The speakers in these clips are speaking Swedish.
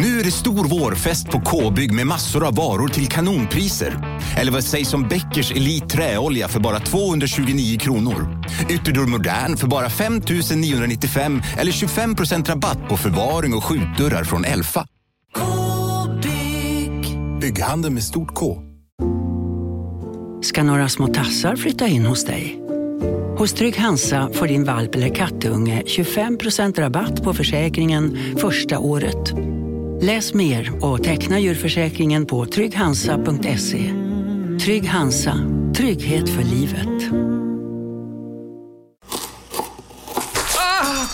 Nu är det stor vårfest på K-bygg med massor av varor till kanonpriser. Eller vad sägs om Bäckers Elite Träolja för bara 229 kronor? Ytterdörr Modern för bara 5 995 eller 25% rabatt på förvaring och skjutdörrar från Elfa. K-bygg. Bygghandeln med stort K. Ska några små tassar flytta in hos dig? Hos Trygg Hansa får din valp eller kattunge 25% rabatt på försäkringen första året. Läs mer och teckna djurförsäkringen på trygghansa.se. Trygg Hansa, trygghet för livet.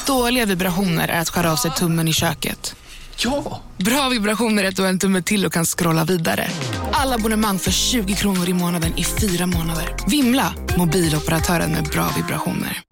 Dåliga vibrationer är att skära av sig tummen i köket. Ja! Bra vibrationer är att du har en tumme till och kan scrolla vidare. Alla abonnemang för 20 kronor i månaden i fyra månader. Vimla! Mobiloperatören med bra vibrationer.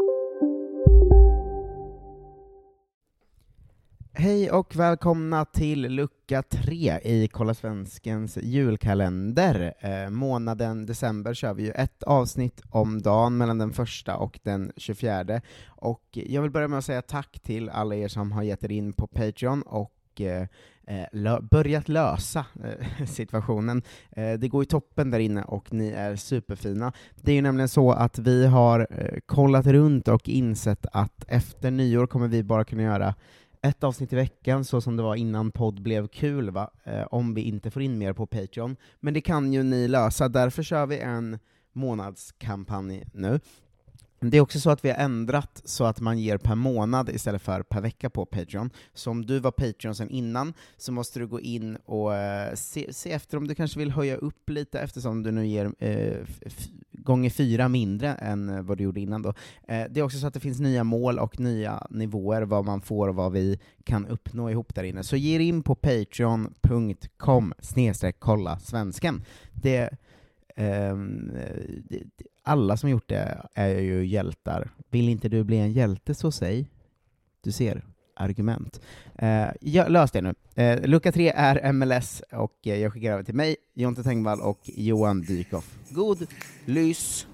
Hej och välkomna till lucka tre i Kolla Svenskens julkalender. Eh, månaden december kör vi ju ett avsnitt om dagen mellan den första och den 24. Och jag vill börja med att säga tack till alla er som har gett er in på Patreon och eh, eh lö börjat lösa eh, situationen. Eh, det går ju toppen där inne och ni är superfina. Det är ju nämligen så att vi har eh, kollat runt och insett att efter nyår kommer vi bara kunna göra ett avsnitt i veckan, så som det var innan podd blev kul, va? Eh, om vi inte får in mer på Patreon. Men det kan ju ni lösa, därför kör vi en månadskampanj nu. Det är också så att vi har ändrat så att man ger per månad istället för per vecka på Patreon. Så om du var Patreon sen innan, så måste du gå in och eh, se, se, efter om du kanske vill höja upp lite, eftersom du nu ger eh, gånger fyra mindre än eh, vad du gjorde innan. Då. Eh, det är också så att det finns nya mål och nya nivåer, vad man får och vad vi kan uppnå ihop där inne. Så ge in på patreon.com snedstreck kolla svensken. Det, alla som gjort det är ju hjältar. Vill inte du bli en hjälte, så säg. Du ser, argument. Eh, jag, lös det nu. Eh, lucka 3 är MLS, och jag skickar över till mig, Jonte Tengvall och Johan Dykhoff. God lys!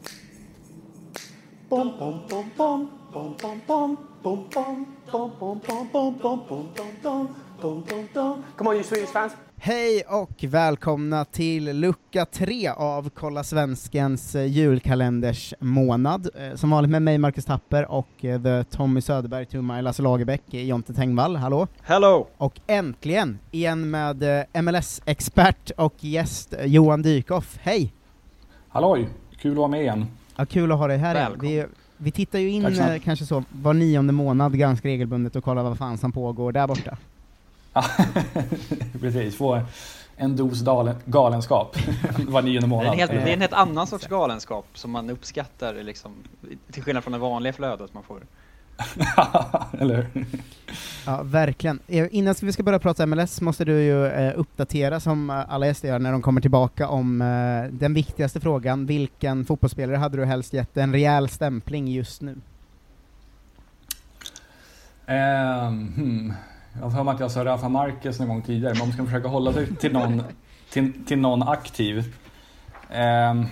Come on you Swedish fans! Hej och välkomna till lucka tre av Kolla Svenskens eh, julkalenders månad. Eh, som vanligt med mig Marcus Tapper och eh, the Tommy Söderberg my Lasse Lagerbäck, Jonte Tengvall, hallå! Hello! Och äntligen, igen med MLS-expert och gäst Johan Dykhoff, hej! Halloj, kul att vara med igen. Ja, kul att ha dig här igen. Vi, vi tittar ju in kanske så var nionde månad ganska regelbundet och kollar vad fan som pågår där borta. Precis, få en dos galenskap var nionde månad. Det är, en helt, det är en helt annan sorts galenskap som man uppskattar, liksom, till skillnad från det vanliga flödet man får. Eller hur? Ja, verkligen. Eh, innan vi ska börja prata MLS måste du ju eh, uppdatera, som alla gäster gör när de kommer tillbaka, om eh, den viktigaste frågan. Vilken fotbollsspelare hade du helst gett en rejäl stämpling just nu? Um, hmm. Jag har att jag sa Rafa Marquez någon gång tidigare, men om man ska försöka hålla sig till någon, till, till någon aktiv. Ehm.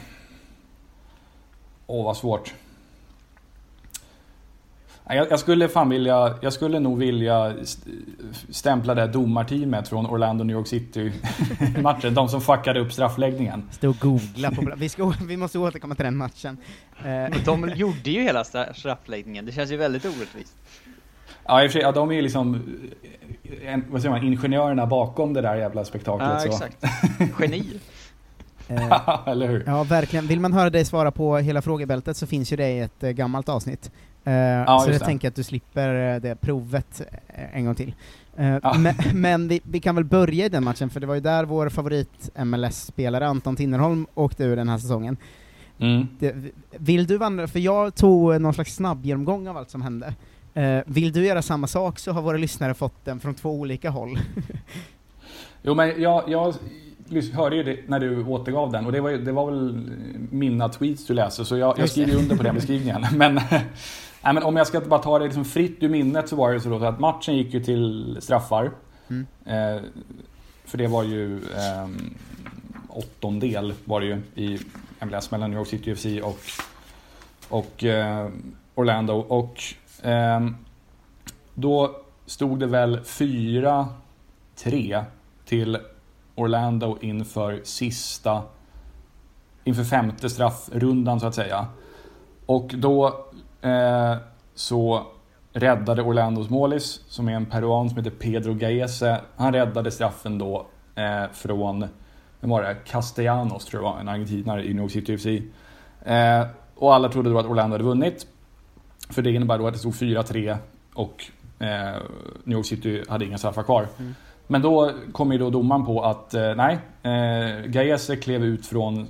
Åh, vad svårt. Jag, jag, skulle fan vilja, jag skulle nog vilja stämpla det domarteamet från Orlando New York City matchen. De som fuckade upp straffläggningen. Stå och googla på vi, ska, vi måste återkomma till den matchen. De gjorde ju hela straffläggningen, det känns ju väldigt orättvist. Ja, i och för sig, ja, de är ju liksom en, vad säger man, ingenjörerna bakom det där jävla spektaklet. Ja, exakt. Geni. eh, Eller hur? Ja, verkligen. Vill man höra dig svara på hela frågebältet så finns ju det i ett äh, gammalt avsnitt. Eh, ja, så jag tänker att du slipper eh, det provet en gång till. Eh, ja. Men, men vi, vi, kan väl börja i den matchen, för det var ju där vår favorit MLS-spelare Anton Tinnerholm åkte ur den här säsongen. Mm. Det, vill du vandra, för jag tog någon slags snabb genomgång av allt som hände. Eh, vill du göra samma sak så har våra lyssnare fått den från två olika håll. jo, men jag, jag hörde ju det när du återgav den och det var, det var väl mina tweets du läste så jag, jag skriver under på den beskrivningen. Men, nej, men om jag ska bara ta det liksom fritt ur minnet så var det så att matchen gick ju till straffar. Mm. Eh, för det var ju eh, åttondel var det ju i MLS mellan New York City UFC och, och eh, Orlando. Och Ehm, då stod det väl 4 3 till Orlando inför sista, inför femte straffrundan så att säga. Och då eh, så räddade Orlandos målis, som är en peruan som heter Pedro Gaese, han räddade straffen då eh, från, vem var det, Castellanos tror jag var, en argentinare i New York City FC. Eh, och alla trodde då att Orlando hade vunnit. För det innebär då att det stod 4-3 och eh, New York City hade inga straffar kvar. Mm. Men då kom ju då domaren på att eh, nej, eh, Gaese klev ut från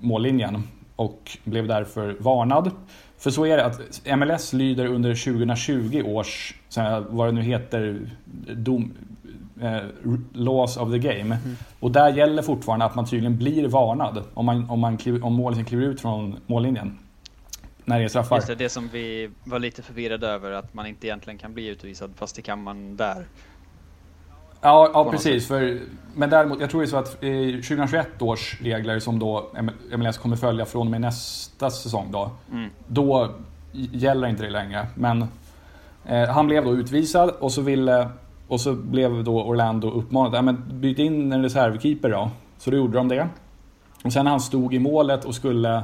mållinjen och blev därför varnad. För så är det att MLS lyder under 2020 års, vad det nu heter, dom, eh, laws of the game. Mm. Och där gäller fortfarande att man tydligen blir varnad om, man, om, man kliv, om målisen kliver ut från mållinjen. När det är straffar. Just det, det som vi var lite förvirrade över, att man inte egentligen kan bli utvisad, fast det kan man där. Ja, ja precis. För, men däremot, jag tror det är så att 2021 års regler som då MLS kommer följa från och med nästa säsong då. Mm. Då gäller inte det längre. Men eh, han blev då utvisad och så ville och så blev då Orlando uppmanad, ja, men byt in en reservkeeper då. Så då gjorde de det. Och sen när han stod i målet och skulle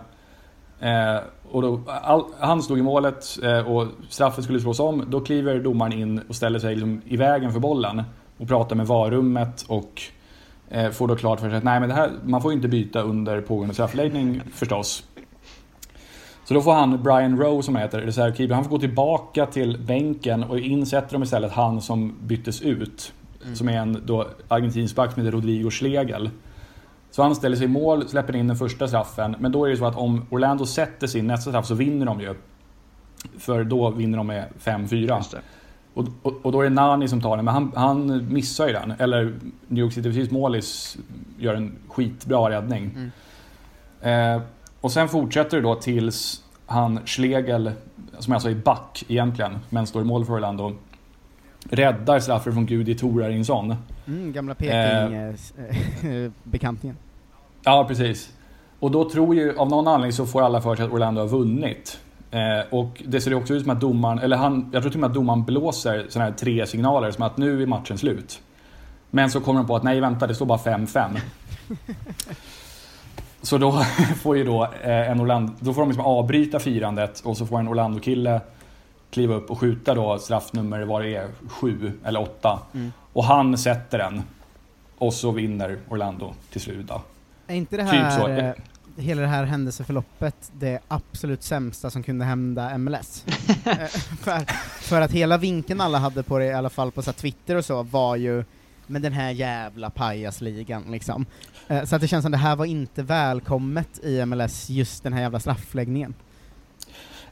eh, och då, all, han stod i målet eh, och straffet skulle slås om. Då kliver domaren in och ställer sig liksom i vägen för bollen och pratar med varummet och eh, får då klart för sig att nej, men det här, man får inte byta under pågående straffläggning förstås. Så då får han, Brian Rowe som heter, reservkeeper, han får gå tillbaka till bänken och insätter de istället han som byttes ut. Mm. Som är en då argentinsk back som heter Rodrigo Schlegel. Så han ställer sig i mål, släpper in den första straffen. Men då är det så att om Orlando sätter sin nästa straff så vinner de ju. För då vinner de med 5-4. Och, och, och, då är det Nani som tar den, men han, han missar ju den. Eller New York City FCs målis gör en skitbra räddning. Mm. Eh, och sen fortsätter det då tills han Schlegel, som alltså är back egentligen, men står i mål för Orlando, räddar straffen från Gudi Torarinsson. Mm, gamla Peking-bekantingen. Eh, ja, precis. Och då tror ju, av någon anledning så får alla för sig att Orlando har vunnit. Eh, och det ser också ut som att domaren, eller han, jag tror till och med att domaren blåser sådana här tre signaler som att nu är matchen slut. Men så kommer de på att nej vänta, det står bara 5-5. så då får ju då eh, en Orlando, då får de liksom avbryta firandet och så får en Orlando-kille kliva upp och skjuta då straffnummer, vad det är, 7 eller 8. Mm. Och han sätter den. Och så vinner Orlando till slut då. Är inte det typ här... Typ hela det här händelseförloppet det absolut sämsta som kunde hända MLS. Eh, för, för, att hela vinkeln alla hade på det, i alla fall på så Twitter och så, var ju med den här jävla pajasligan liksom. Eh, så att det känns som det här var inte välkommet i MLS, just den här jävla straffläggningen.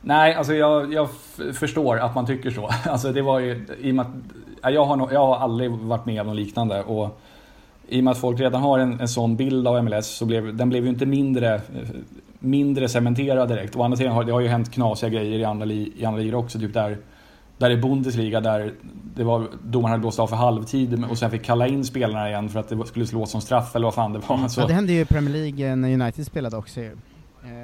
Nej, alltså jag, jag förstår att man tycker så. Alltså det var ju, i och med att, jag, har no, jag har aldrig varit med om något liknande och i och med att folk redan har en, en sån bild av MLS så blev den blev ju inte mindre, mindre cementerad direkt. Å andra sidan har det har ju hänt knasiga grejer i andra, li, i andra ligor också. Typ där, där i Bundesliga där det var, domaren hade blåst av för halvtid och sen fick kalla in spelarna igen för att det skulle slås som straff eller vad fan det var. Så. Ja, det hände ju i Premier League när United spelade också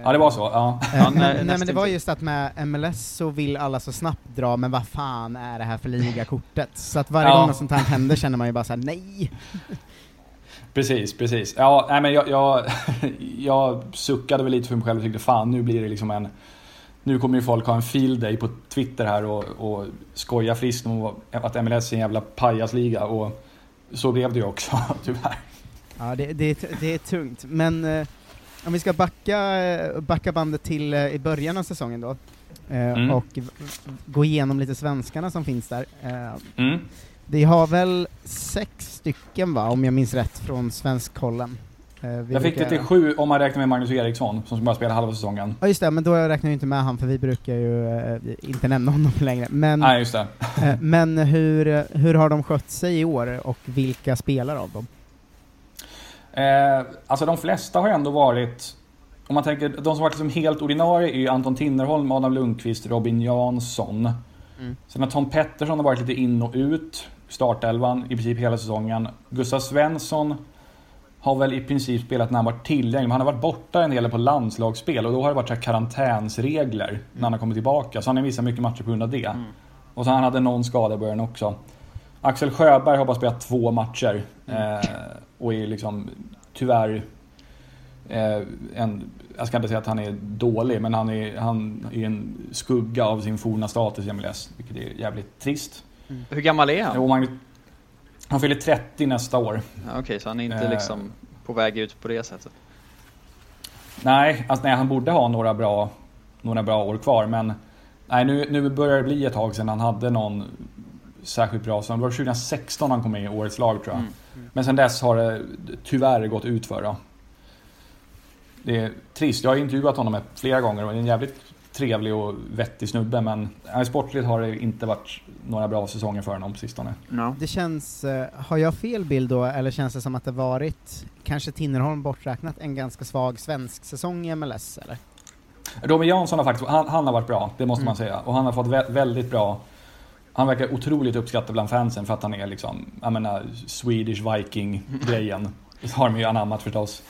Ja det var så, ja. ja nej, nej men det var just att med MLS så vill alla så snabbt dra, men vad fan är det här för ligakortet? Så att varje ja. gång något sånt här händer känner man ju bara såhär, nej! Precis, precis. Ja, nej, men jag, jag, jag suckade väl lite för mig själv och tyckte fan nu blir det liksom en... Nu kommer ju folk ha en field day på Twitter här och, och skoja friskt om att MLS är en jävla pajasliga och så blev det ju också, tyvärr. Ja, det, det, det är tungt, men eh, om vi ska backa, backa bandet till eh, i början av säsongen då, eh, mm. och gå igenom lite svenskarna som finns där. Eh, mm. Vi har väl sex stycken va, om jag minns rätt, från Svenskkollen. Eh, jag fick det till sju om man räknar med Magnus Eriksson, som bara spelar halva säsongen. Ja just det, men då räknar jag inte med han, för vi brukar ju eh, inte nämna honom längre. Men, Nej, just det. eh, men hur, hur har de skött sig i år, och vilka spelar av dem? Eh, alltså de flesta har ändå varit, om man tänker, de som varit liksom helt ordinarie är ju Anton Tinnerholm, Adam Lundqvist, Robin Jansson. Mm. Sen har Tom Pettersson har varit lite in och ut startelvan i princip hela säsongen. Gustav Svensson har väl i princip spelat när han varit tillgänglig, men han har varit borta en del på landslagsspel och då har det varit så karantänsregler mm. när han har kommit tillbaka. Så han har missat mycket matcher på grund av det. Mm. Och så han hade någon skada i början också. Axel Sjöberg har bara spelat två matcher. Eh, och är liksom tyvärr eh, en, jag ska inte säga att han är dålig, men han är, han är en skugga av sin forna status i MLS, vilket är jävligt trist. Mm. Hur gammal är han? Och man, han fyller 30 nästa år. Ja, Okej, okay, så han är inte eh, liksom på väg ut på det sättet? Nej, alltså, nej, han borde ha några bra, några bra år kvar, men nej, nu, nu börjar det bli ett tag sedan han hade någon särskilt bra. Så det var 2016 han kom med i årets lag tror jag. Mm. Mm. Men sen dess har det tyvärr gått ut för då. Det är trist. Jag har intervjuat honom flera gånger och är en jävligt trevlig och vettig snubbe men sportligt har det inte varit några bra säsonger för honom på sistone. No. Det känns, uh, har jag fel bild då, eller känns det som att det varit, kanske Tinnerholm borträknat, en ganska svag svensk säsong i MLS eller? Robin Jansson har faktiskt, han, han har varit bra, det måste mm. man säga. Och han har fått vä väldigt bra han verkar otroligt uppskattad bland fansen för att han är liksom, jag menar, Swedish Viking-grejen. Det har de ju anammat förstås.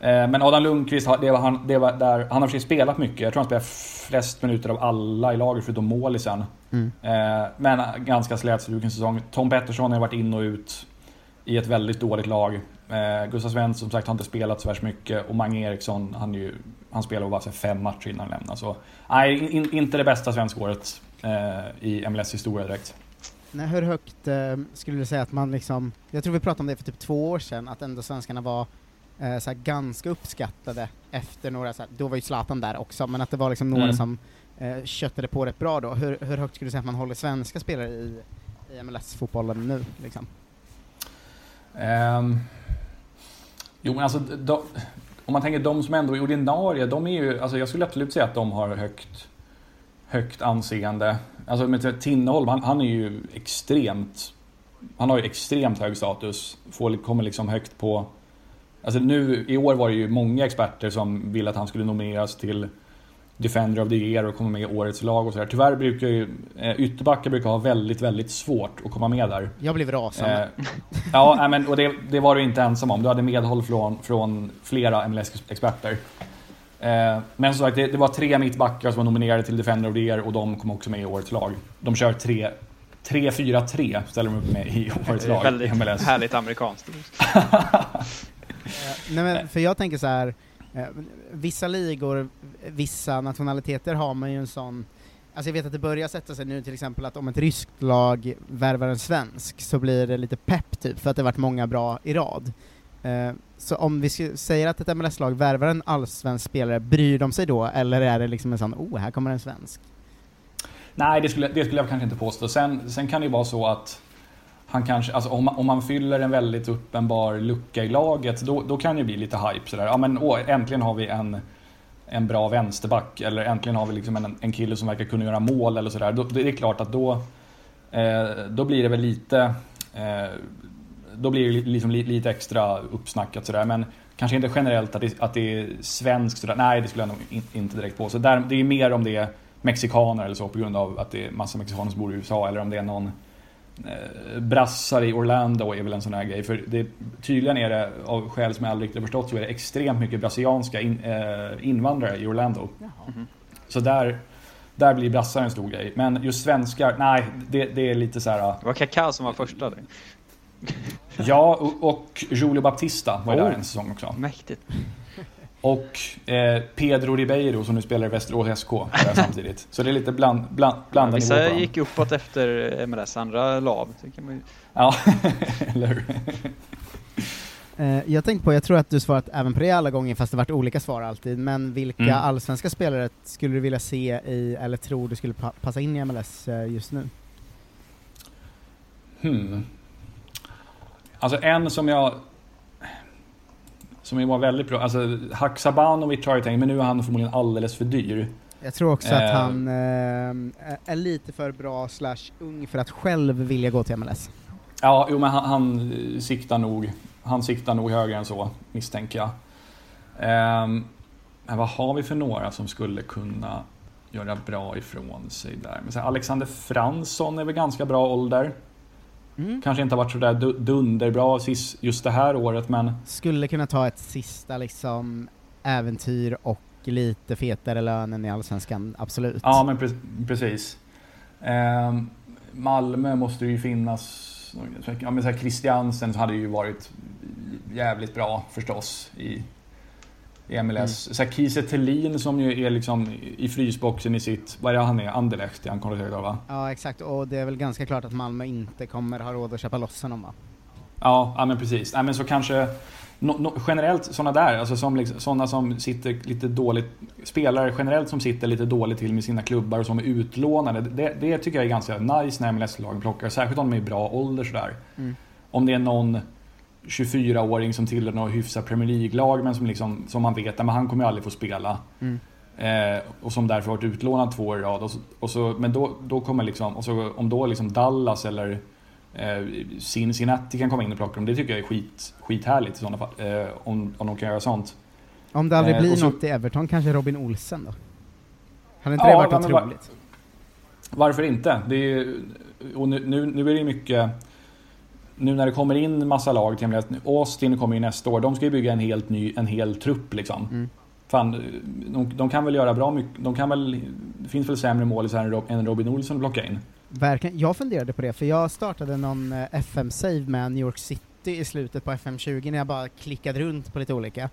Eh, men Adam Lundqvist, det var han, det var där, han har för spelat mycket. Jag tror han spelar flest minuter av alla i laget förutom målisen. Mm. Eh, men ganska slätstruken säsong. Tom Pettersson har varit in och ut i ett väldigt dåligt lag. Eh, Gustav Svensson som sagt har inte spelat så värst mycket och Mange Eriksson, han, ju, han spelade bara fem matcher innan han lämnade. Så, nej, in, inte det bästa svenska året i MLS historia direkt. Nej, hur högt skulle du säga att man liksom, jag tror vi pratade om det för typ två år sedan, att ändå svenskarna var eh, såhär, ganska uppskattade efter några, såhär, då var ju Zlatan där också, men att det var liksom några mm. som eh, köttade på rätt bra då. Hur, hur högt skulle du säga att man håller svenska spelare i, i MLS-fotbollen nu? Liksom? Um, jo men alltså, då, om man tänker de som ändå är ordinarie, de är ju, alltså jag skulle absolut säga att de har högt, högt anseende. Alltså med Tinneholm, han, han är ju extremt, han har ju extremt hög status. Får, kommer liksom högt på Alltså nu, i år var det ju många experter som ville att han skulle nomineras till Defender of the Year och komma med i årets lag och sådär. Tyvärr brukar ju eh, ytterbackar brukar ha väldigt, väldigt svårt att komma med där. Jag blev rasande. Eh, ja, men, och det, det, var du inte ensam om. Du hade medhåll från, från flera MLS-experter. Eh, men som sagt, det, det, var tre mittbackar som var nominerade till Defender of the Year och de kom också med i årets lag. De kör 3-4-3 ställer de upp med i årets lag. Väldigt MLS. härligt amerikanskt. Eh, nej men, för jag tänker så här. Eh, vissa ligor, vissa nationaliteter har man ju en sån Alltså jag vet att det börjar sätta sig nu till exempel att om ett ryskt lag värvar en svensk så blir det lite pepp typ, för att det varit många bra i rad. Eh, så om vi säger att ett MLS-lag värvar en allsvensk spelare, bryr de sig då, eller är det liksom en sån oh, här kommer en svensk? Nej, det skulle, det skulle jag kanske inte påstå. Sen, sen kan det ju vara så att han kanske, alltså om, man, om man fyller en väldigt uppenbar lucka i laget, då, då kan det bli lite hype sådär. Ja men åh, äntligen har vi en, en bra vänsterback, eller äntligen har vi liksom en, en kille som verkar kunna göra mål eller sådär. Då, det är klart att då, eh, då blir det väl lite, eh, då blir det liksom lite, lite extra uppsnackat sådär. Men kanske inte generellt att det, att det är svenskt sådär. Nej, det skulle jag nog in, inte direkt på. Så där, det är mer om det är mexikaner eller så på grund av att det är massa mexikaner som bor i USA eller om det är någon brassar i Orlando är väl en sån här grej. För det, tydligen är det, av skäl som jag aldrig riktigt förstått, så är det extremt mycket brasilianska in, eh, invandrare i Orlando. Mm. Så där, där blir brassar en stor grej. Men just svenskar, nej, det, det är lite så här. Det var Kaká som var första. Där. ja, och, och Julio Baptista var oh. där en säsong också. Mäktigt. Och eh, Pedro Ribeiro som nu spelar i Västerås SK samtidigt. Så det är lite bland, bland, blandade Vissa nivåer gick uppåt efter MLS, andra lav. Ju... Ja, eller hur? Eh, jag tänkte på, jag tror att du svarat även på det alla gånger fast det varit olika svar alltid, men vilka mm. allsvenska spelare skulle du vilja se i, eller tror du skulle pa passa in i MLS eh, just nu? Hmm. Alltså en som jag som var väldigt bra. Alltså, Haksabanovic har jag tänkt, men nu är han förmodligen alldeles för dyr. Jag tror också eh. att han eh, är lite för bra slash ung för att själv vilja gå till MLS. Ja, jo men han, han siktar nog, han siktar nog högre än så, misstänker jag. Eh, men vad har vi för några som skulle kunna göra bra ifrån sig där? Men så Alexander Fransson är väl ganska bra ålder. Mm. Kanske inte har varit sådär dunderbra just det här året men... Skulle kunna ta ett sista liksom äventyr och lite fetare lön än i Allsvenskan, absolut. Ja men pre precis. Eh, Malmö måste ju finnas Ja, men så här Christiansen hade ju varit jävligt bra förstås i, i MLS. Mm. Så här Kiese Thelin som ju är liksom i frysboxen i sitt, vad är det han är, Anderlecht är han kontraterad va? Ja exakt, och det är väl ganska klart att Malmö inte kommer ha råd att köpa loss honom va? Ja, ja men precis. Nej, men så kanske no, no, generellt sådana där, alltså som, liksom, sådana som sitter lite dåligt, spelare generellt som sitter lite dåligt till med sina klubbar och som är utlånade. Det, det tycker jag är ganska nice när MLS-lagen plockar, särskilt om de är i bra ålder sådär. Mm. Om det är någon 24-åring som tillhör något hyfsat Premier League-lag men som, liksom, som man vet att han kommer ju aldrig få spela. Mm. Eh, och som därför varit utlånad två år i rad. Och så, och så, men då, då kommer liksom, och så, om då liksom Dallas eller eh, Cincinnati kan komma in och plocka dem. Det tycker jag är skit, skithärligt i sådana fall. Eh, om, om de kan göra sånt. Om det aldrig eh, blir så, något i Everton, kanske Robin Olsen då? Hade inte ja, det varit otroligt? Var, varför inte? Det är, och nu, nu, nu är det mycket nu när det kommer in massa lag till Austin kommer ju nästa år, de ska ju bygga en helt ny, en hel trupp liksom. Mm. Fan, de, de, kan väl göra bra mycket, de kan väl, det finns väl sämre mål än Robin Olsson att plocka in. Verkligen. Jag funderade på det, för jag startade någon eh, FM-save med New York City i slutet på FM20 när jag bara klickade runt på lite olika.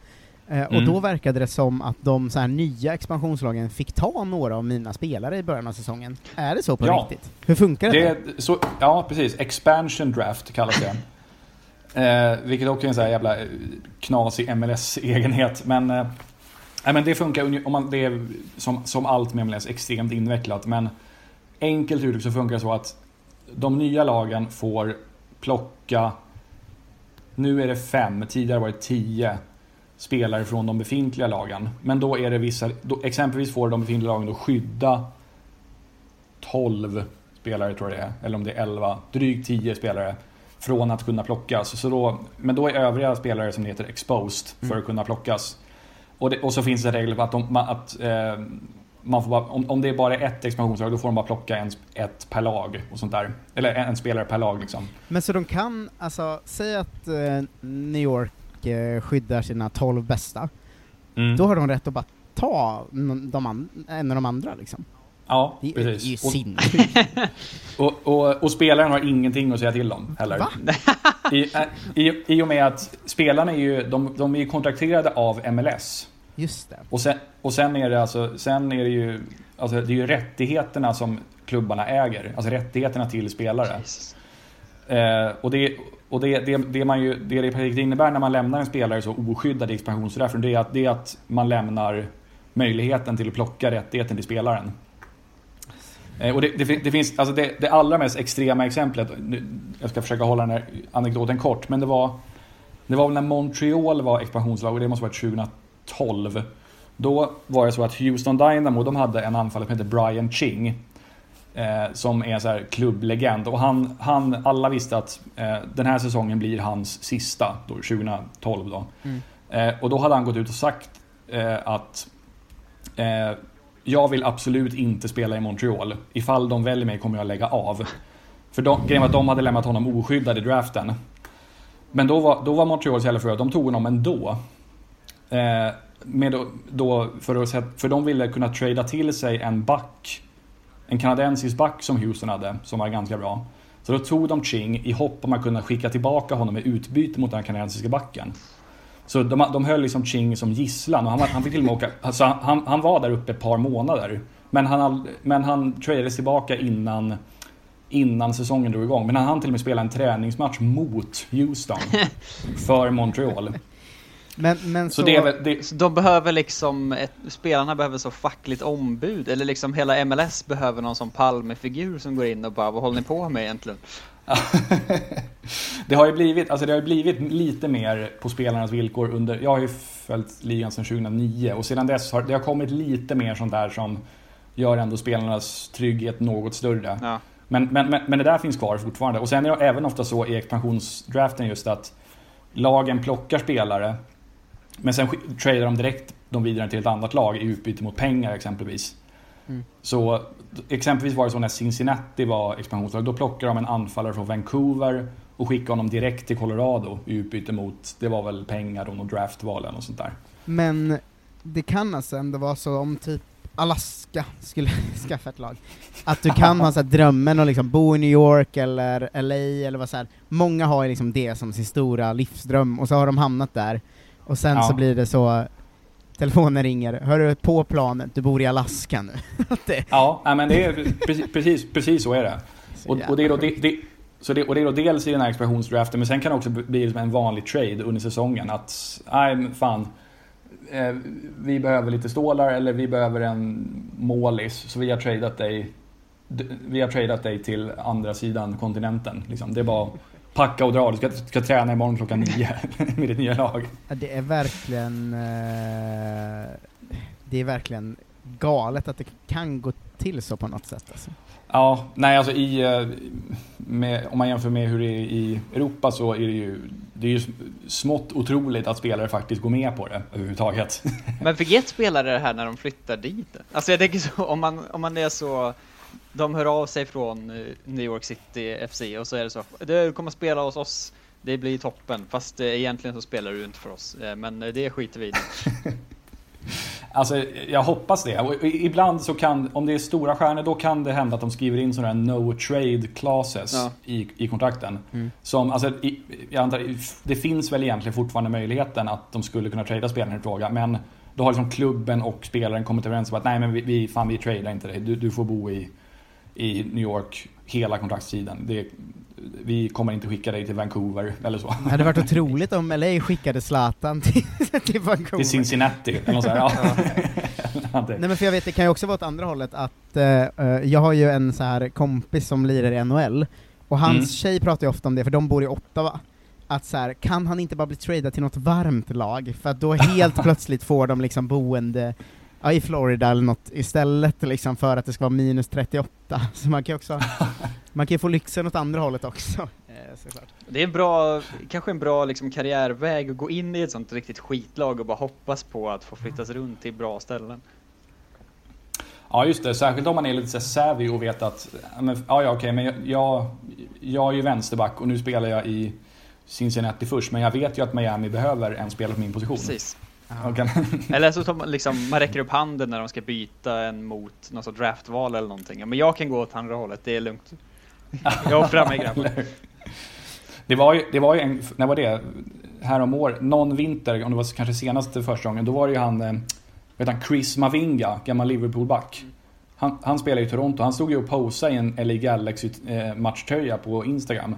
Eh, mm. Och då verkade det som att de så här nya expansionslagen fick ta några av mina spelare i början av säsongen. Är det så på ja. riktigt? Hur funkar det? det så, ja, precis. Expansion draft kallas det. eh, vilket också är en sån här jävla eh, knasig MLS-egenhet. Men, eh, men det funkar, om man, det är som, som allt med MLS extremt invecklat. Men enkelt uttryckt så funkar det så att de nya lagen får plocka, nu är det fem, tidigare var det tio spelare från de befintliga lagen. Men då är det vissa, då, exempelvis får de befintliga lagen då skydda 12 spelare tror jag det är, eller om det är 11, drygt 10 spelare från att kunna plockas. Så då, men då är övriga spelare som heter exposed för mm. att kunna plockas. Och, det, och så finns det regler på att, de, att eh, man får bara, om, om det är bara ett expansionslag då får de bara plocka en, ett per lag och sånt där. Eller en, en spelare per lag liksom. Men så de kan, alltså, säg att eh, New York eh, skyddar sina 12 bästa. Mm. Då har de rätt att bara ta de en av de andra liksom. Ja, det, precis. Det är ju sinnessjukt. och, och, och, spelaren har ingenting att säga till om heller. Va? I, i, I och med att spelarna är ju, de, de är kontrakterade av MLS. Just det. Och sen, och sen är det alltså, sen är det ju, alltså det är ju rättigheterna som klubbarna äger. Alltså rättigheterna till spelare. Eh, och det, och det, det, det, man ju, det det innebär när man lämnar en spelare så oskyddad i expansionsrätten, det är att, det är att man lämnar möjligheten till att plocka rättigheten till spelaren. Eh, och det, det, det, finns, alltså det, det allra mest extrema exemplet, jag ska försöka hålla den här anekdoten kort, men det var, det var när Montreal var expansionslag och det måste ha varit 2012. Då var det så att Houston Dynamo, de hade en anfallare som hette Brian Ching. Eh, som är så här klubblegend. Och han, han, alla visste att eh, den här säsongen blir hans sista, då, 2012. Då. Mm. Eh, och då hade han gått ut och sagt eh, att eh, jag vill absolut inte spela i Montreal. Ifall de väljer mig kommer jag lägga av. För de, grejen var att de hade lämnat honom oskyddad i draften. Men då var, då var Montreal så jävla för att de tog honom ändå. Eh, med då, då för, att, för de ville kunna trada till sig en back en kanadensisk back som Houston hade, som var ganska bra. Så då tog de Ching i hopp om att kunna skicka tillbaka honom i utbyte mot den kanadensiska backen. Så de, de höll liksom Ching som gisslan och han, han fick till och med åka, alltså han, han var där uppe ett par månader. Men han, men han tradades tillbaka innan, innan säsongen drog igång. Men han hann till och med spela en träningsmatch mot Houston för Montreal. Men, men så, så, det, det, så de behöver liksom, ett, spelarna behöver så fackligt ombud, eller liksom hela MLS behöver någon som Palme-figur som går in och bara, vad håller ni på med egentligen? det har ju blivit, alltså det har blivit lite mer på spelarnas villkor under, jag har ju följt ligan sedan 2009 och sedan dess har det har kommit lite mer sånt där som gör ändå spelarnas trygghet något större. Ja. Men, men, men, men, det där finns kvar fortfarande. Och sen är det även ofta så i expansionsdraften just att lagen plockar spelare men sen tradar de direkt de vidare till ett annat lag i utbyte mot pengar exempelvis. Mm. Så exempelvis var det så när Cincinnati var expansionslag. Då plockade de en anfallare från Vancouver och skickade honom direkt till Colorado i utbyte mot, det var väl pengar och något draftval eller något sånt där. Men det kan alltså ändå vara så om typ Alaska skulle skaffa ett lag. Att du kan ha så drömmen att liksom bo i New York eller LA eller vad så här. Många har ju liksom det som sin stora livsdröm, och så har de hamnat där, och sen Ja. så blir det så, telefonen ringer, hör du på planet, du bor i Alaska nu. Det, Ja, men det är precis, precis, precis så är det. så Och, och, det är då, det, det, så det, och det är då dels i den här expansionsdraften, men sen kan det också bli som en vanlig trade under säsongen. Att, nej fan, eh, vi behöver lite stålar eller vi behöver en målis, så vi har tradat dig vi har tradat dig till andra sidan kontinenten. Liksom. Det är bara packa och dra. Du ska, ska träna imorgon klockan nio med ditt nya lag. Ja, det är verkligen, eh, det är verkligen galet att det kan gå till så på något sätt alltså. Ja, nej alltså i, eh, med, om man jämför med hur det är i Europa så är det ju, det är ju smått otroligt att spelare faktiskt går med på det överhuvudtaget. Men fick ett spelare det här när de flyttar dit? Alltså jag tänker så, om man, om man är så, de hör av sig från eh, New York City FC och så är det så, du kommer spela hos oss, det blir toppen, fast eh, egentligen så spelar du inte för oss, eh, men det skiter vi i. Alltså jag hoppas det. Och ibland så kan, om det är stora stjärnor, då kan det hända att de skriver in sådana här no trade clauses Ja. i, i kontrakten. Mm. Som, alltså, i, jag antar, det finns väl egentligen fortfarande möjligheten att de skulle kunna trada spelaren i fråga, men då har liksom klubben och spelaren kommit överens om att nej men vi, vi, fan, vi tradar inte dig, du, du får bo i, i New York hela kontraktstiden. Det, vi kommer inte skicka dig till Vancouver eller så. Det hade varit otroligt om LA skickade Zlatan till, till Vancouver. Till Cincinnati eller något sånt. Ja. Nej men för jag vet, det kan ju också vara åt andra hållet att, eh, jag har ju en så här kompis som lirar i NHL, och hans Mm. tjej pratar ju ofta om det, för de bor i Ottawa, att så här, kan han inte bara bli tradad till något varmt lag? För att då helt plötsligt får de liksom boende ja, i Florida eller något istället liksom för att det ska vara minus 38. Så man kan ju också, man kan ju få lyxen åt andra hållet också. Eh, såklart. Det är en bra, kanske en bra liksom karriärväg att gå in i ett sånt riktigt skitlag och bara hoppas på att få flyttas runt till bra ställen. Ja just det, särskilt om man är lite savvy och vet att men, ja, ja okej men jag, jag, jag är ju vänsterback och nu spelar jag i Cincinnati först men jag vet ju att Miami behöver en spelare på min position. Precis. Och kan, Eller så tar man liksom, man räcker upp handen när de ska byta en mot något sorts draftval eller någonting. Men jag kan gå åt andra hållet, det är lugnt. Jag offrar mig grabbar. det var ju, det var ju en, när var det? Här om år, någon vinter, om det var kanske senaste första gången, då var det ju han, eh, vet han Chris Mavinga, gammal Liverpool-back. Han, han spelar i Toronto, han stod ju och posade i en LA Galaxy eh, på Instagram.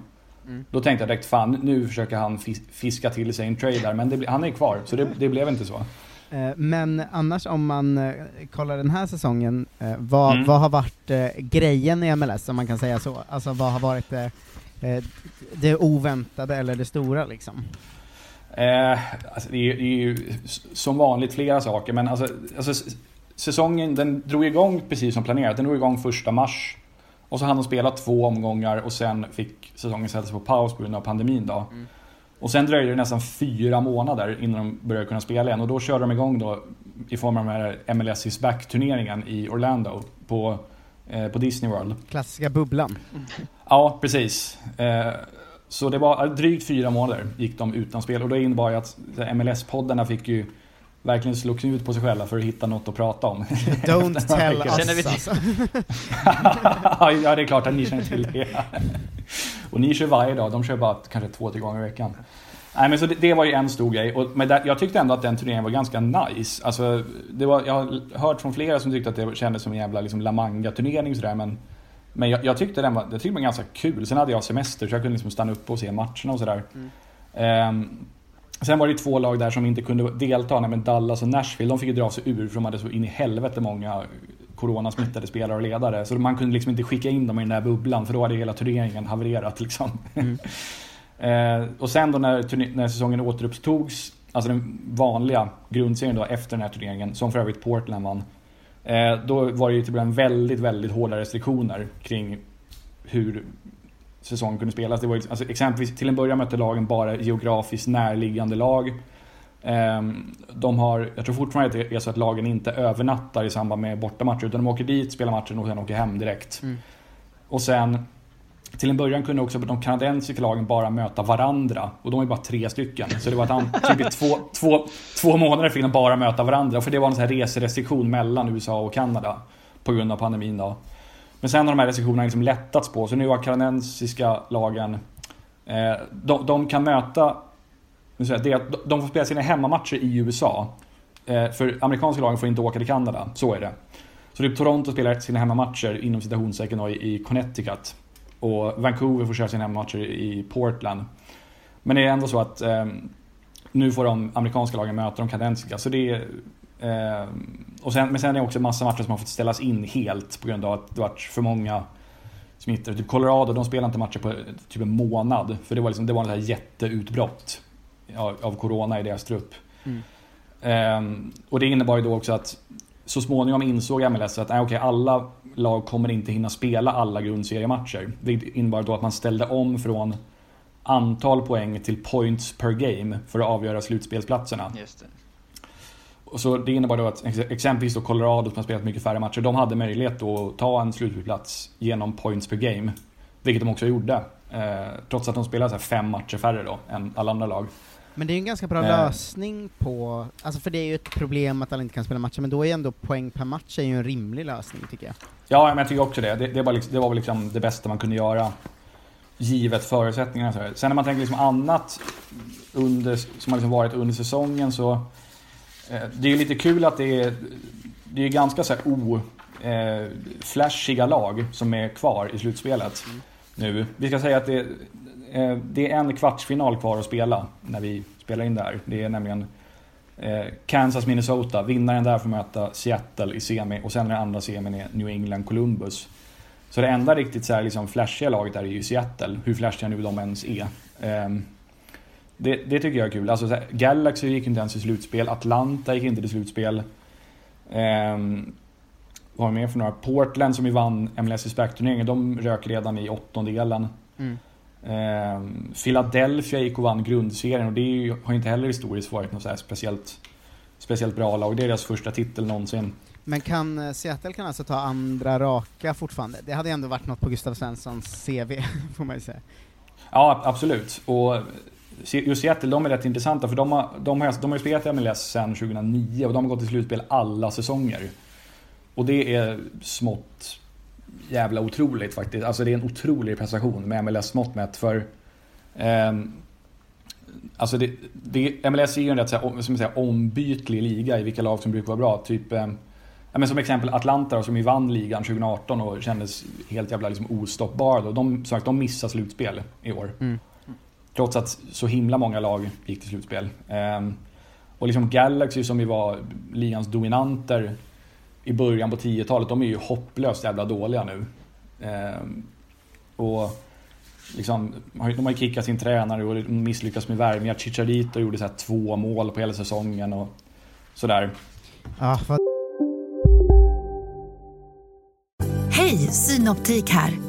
Mm. Då tänkte jag direkt, fan nu försöker han fis- fiska till sig en trade där, men det, han är kvar, så det, det blev inte så. Eh, Men annars om man eh, kollar den här säsongen, eh, vad, Mm. vad har varit grejen i MLS, om man kan säga så? Alltså vad har varit eh, det oväntade eller det stora liksom? Eh, alltså det, är, det är ju som vanligt flera saker, men alltså, alltså säsongen den drog igång precis som planerat. Den drog igång första mars. Och så hann de spela två omgångar och sen fick säsongen sättas på paus på grund av pandemin då. Mm. Och sen dröjde det nästan fyra månader innan de började kunna spela igen och då körde de igång då i form av den här MLS is back-turneringen i Orlando på, eh, på Disney World. Klassiska bubblan. Ja, precis. Eh, Så det var eh, drygt fyra månader gick de utan spel och det innebar ju att MLS-poddarna fick ju verkligen slå knut på sig själva för att hitta något att prata om. Don't tell us Känner vi till- ja, det är klart att ni känner till det. Och ni kör varje dag, de kör bara kanske två, tre gånger i veckan. Nej, men så det, det var ju en stor grej. Och, men där, jag tyckte ändå att den turneringen var ganska nice. Alltså, det var, jag har hört från flera som tyckte att det kändes som en jävla liksom, La Manga-turnering sådär. Men, men jag, jag tyckte den var, jag tyckte den var ganska kul. Sen hade jag semester så jag kunde liksom stanna upp och se matcherna och sådär. Ehm, sen var det två lag där som inte kunde delta, nämligen Dallas och Nashville. De fick ju dra sig ur för de hade så in i helvete många coronasmittade spelare och ledare. Så man kunde liksom inte skicka in dem i den där bubblan för då hade hela turneringen havererat liksom. eh, och sen då när, när säsongen återupptogs, alltså den vanliga grundserien då efter den här turneringen, som för övrigt Portland vann. Eh, då var det ju till början väldigt, väldigt hårda restriktioner kring hur säsongen kunde spelas. Det var alltså, exempelvis till en början mötte lagen bara geografiskt närliggande lag. Ehm, De har, jag tror fortfarande att det är så att lagen inte övernattar i samband med bortamatcher utan de åker dit, spelar matchen och sen åker hem direkt. Mm. Och sen till en början kunde också de kanadensiska lagen bara möta varandra. Och de är bara tre stycken. Så det var att typ två, två, två månader fick de bara möta varandra. För det var en sån här reserestriktion mellan USA och Kanada. På grund av pandemin då. Men sen har de här restriktionerna liksom lättats på. Så nu har kanadensiska lagen... Eh, de, de, kan möta... Det, de får spela sina hemmamatcher i USA. Eh, för amerikanska lagen får inte åka till Kanada. Så är det. Så typ Toronto spelar sina hemmamatcher inom citationstecken i Connecticut. Och Vancouver får köra sina hemmamatcher i Portland. Men det är ändå så att eh, nu får de amerikanska lagen möta de kanadensiska. Så det är, och sen, men sen är det också massa matcher som har fått ställas in helt på grund av att det varit för många smittor. Typ Colorado, de spelar inte matcher på typ en månad. För det var, liksom, det var ett jätteutbrott av, av corona i deras trupp. Mm. Eh, och det innebar ju då också att så småningom insåg MLS att nej, okay, alla lag kommer inte hinna spela alla grundseriematcher. Vilket innebar då att man ställde om från antal poäng till points per game för att avgöra slutspelsplatserna. Just det. Och så det innebar då att exempelvis då Colorado som har spelat mycket färre matcher, de hade möjlighet att ta en slutspelsplats genom points per game. Vilket de också gjorde. Eh, trots att de spelade så fem matcher färre då än alla andra lag. Men det är en ganska bra eh. lösning på, alltså för det är ju ett problem att alla inte kan spela matcher, men då är ändå poäng per match är ju en rimlig lösning tycker jag. Ja, men jag tycker också det. Det, det, var, liksom, det var väl liksom det bästa man kunde göra givet förutsättningarna. Sen när man tänker liksom annat under, som har liksom varit under säsongen så Eh, det är ju lite kul att det är, det är ganska så här o eh, flashiga lag som är kvar i slutspelet mm. nu. Vi ska säga att det, eh, det är en kvartsfinal kvar att spela när vi spelar in det här. Det är nämligen eh, Kansas-Minnesota. Vinnaren där får möta Seattle i semi och sen den andra semin är New England-Columbus. Så det enda riktigt så här, liksom flashiga laget där är ju Seattle, hur flashiga nu de ens är. Ehm, det, det, tycker jag är kul. Alltså, här, Galaxy gick inte ens till slutspel, Atlanta gick inte till slutspel. Eh, vad har vi mer för några? Portland som ju vann MLS i turneringen de rök redan i åttondelen. Mm. Eh, Philadelphia gick och vann grundserien och det ju, har inte heller historiskt varit något så speciellt, speciellt bra lag. Det är deras första titel någonsin. Men kan eh, Seattle kan alltså ta andra raka fortfarande? Det hade ändå varit något på Gustav Svenssons CV, får man ju säga. Ja, absolut. Och just Seattle, de är rätt intressanta för de har, de har, de har spelat i MLS sedan 2009 och de har gått till slutspel alla säsonger. Och det är smått jävla otroligt faktiskt. Alltså det är en otrolig prestation med MLS mått mätt för eh, Alltså det, det, MLS är ju en rätt så som säga, ombytlig liga i vilka lag som brukar vara bra. Typ, eh, men som exempel Atlanta som ju vann ligan 2018 och kändes helt jävla liksom ostoppbara. Då. De, sagt, de missar slutspel i år. Mm. Trots att så himla många lag gick till slutspel. Eh, och liksom Galaxy som ju var ligans dominanter i början på 10-talet, de är ju hopplöst jävla dåliga nu. Eh, och liksom, de har ju kickat sin tränare och misslyckats med värvningar. Chicharito gjorde så här två mål på hela säsongen och sådär. Ah. Hej, Synoptik här.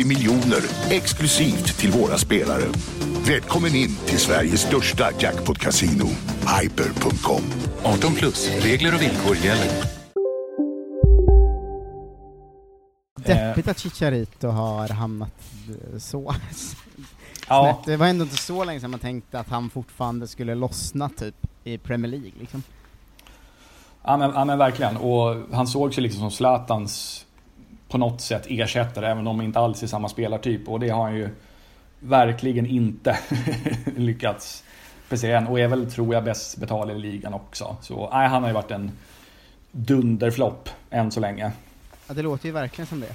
30 miljoner exklusivt till våra spelare. Välkommen in till Sveriges största jackpot-casino, hyper.com. 18 plus, regler och villkor gäller. Deppigt att Chicharito har hamnat så ja. Det var ändå inte så länge sedan man tänkte att han fortfarande skulle lossna typ i Premier League liksom. Ja men, ja, men verkligen, och han såg sig liksom som Zlatans på något sätt ersättare, även om de inte alls är samma spelartyp. Och det har han ju verkligen inte lyckats prestera än. Och är väl, tror jag, bäst betald i ligan också. Så nej, han har ju varit en dunderflopp än så länge. Ja, det låter ju verkligen som det.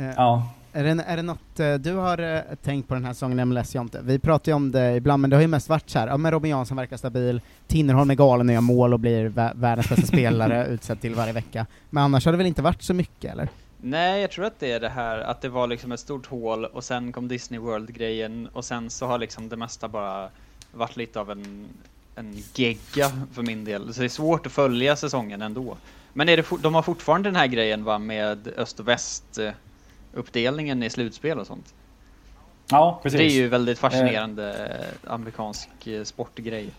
Eh, ja. Är det, är det något eh, du har eh, tänkt på den här säsongen MLS Jonte? Vi pratar ju om det ibland, men det har ju mest varit så här, ja men Robin Jansson verkar stabil, Tinnerholm är galen och gör mål och blir vä- världens bästa spelare utsedd till varje vecka. Men annars har det väl inte varit så mycket, eller? Nej, jag tror att det är det här att det var liksom ett stort hål och sen kom Disney World-grejen och sen så har liksom det mesta bara varit lite av en, en gegga för min del. Så det är svårt att följa säsongen ändå. Men är det, de har fortfarande den här grejen va, med öst och väst eh, uppdelningen i slutspel och sånt. Ja, precis. Det är ju väldigt fascinerande eh, amerikansk eh, sportgrej.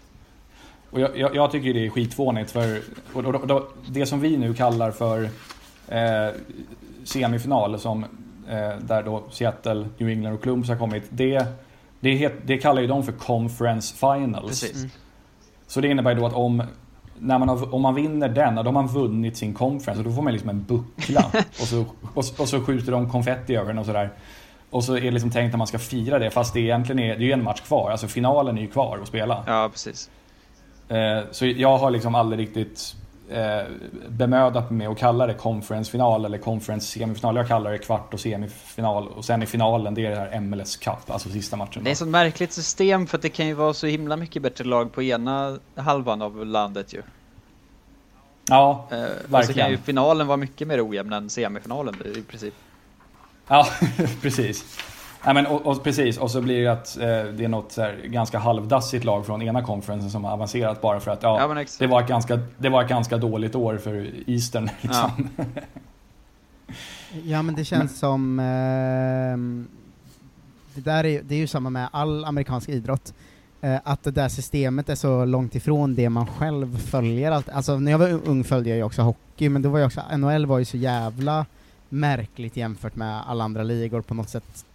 Och jag, jag, jag tycker det är skitfånigt för och, och, och, det som vi nu kallar för eh, semifinal som eh, där då Seattle, New England och Columbus har kommit. Det, det, het, det kallar ju de för conference finals. Mm. Så det innebär då att om när man har, om man vinner den, då har man vunnit sin conference och då får man liksom en buckla. och, så, och, och så skjuter de konfetti över den och sådär. Och så är det liksom tänkt att man ska fira det fast det egentligen är, det är ju en match kvar. Alltså finalen är ju kvar att spela. Ja, precis. Eh, Så jag har liksom aldrig riktigt eh, bemödat mig med att kalla det conference-final eller conference-semifinal. Jag kallar det kvart och semifinal och sen i finalen det är det här MLS Cup, alltså sista matchen. Det är ett sånt märkligt system för att det kan ju vara så himla mycket bättre lag på ena halvan av landet ju. Ja, Eh, och så kan verkligen. ju finalen vara mycket mer ojämn än semifinalen i princip. Ja, precis. Ja, men, och, och, precis, och så blir det att eh, det är något så här, ganska halvdassigt lag från ena konferensen som har avancerat bara för att ja, Ja, men exakt. det, var ett ganska, det var ett ganska dåligt år för Eastern. Liksom. Ja men det känns som, ehm, det där är, det är ju samma med all amerikansk idrott, eh, att det där systemet är så långt ifrån det man själv följer. Allt. Alltså när jag var ung följde jag ju också hockey, men då var ju också, NHL var ju så jävla märkligt jämfört med alla andra ligor på något sätt.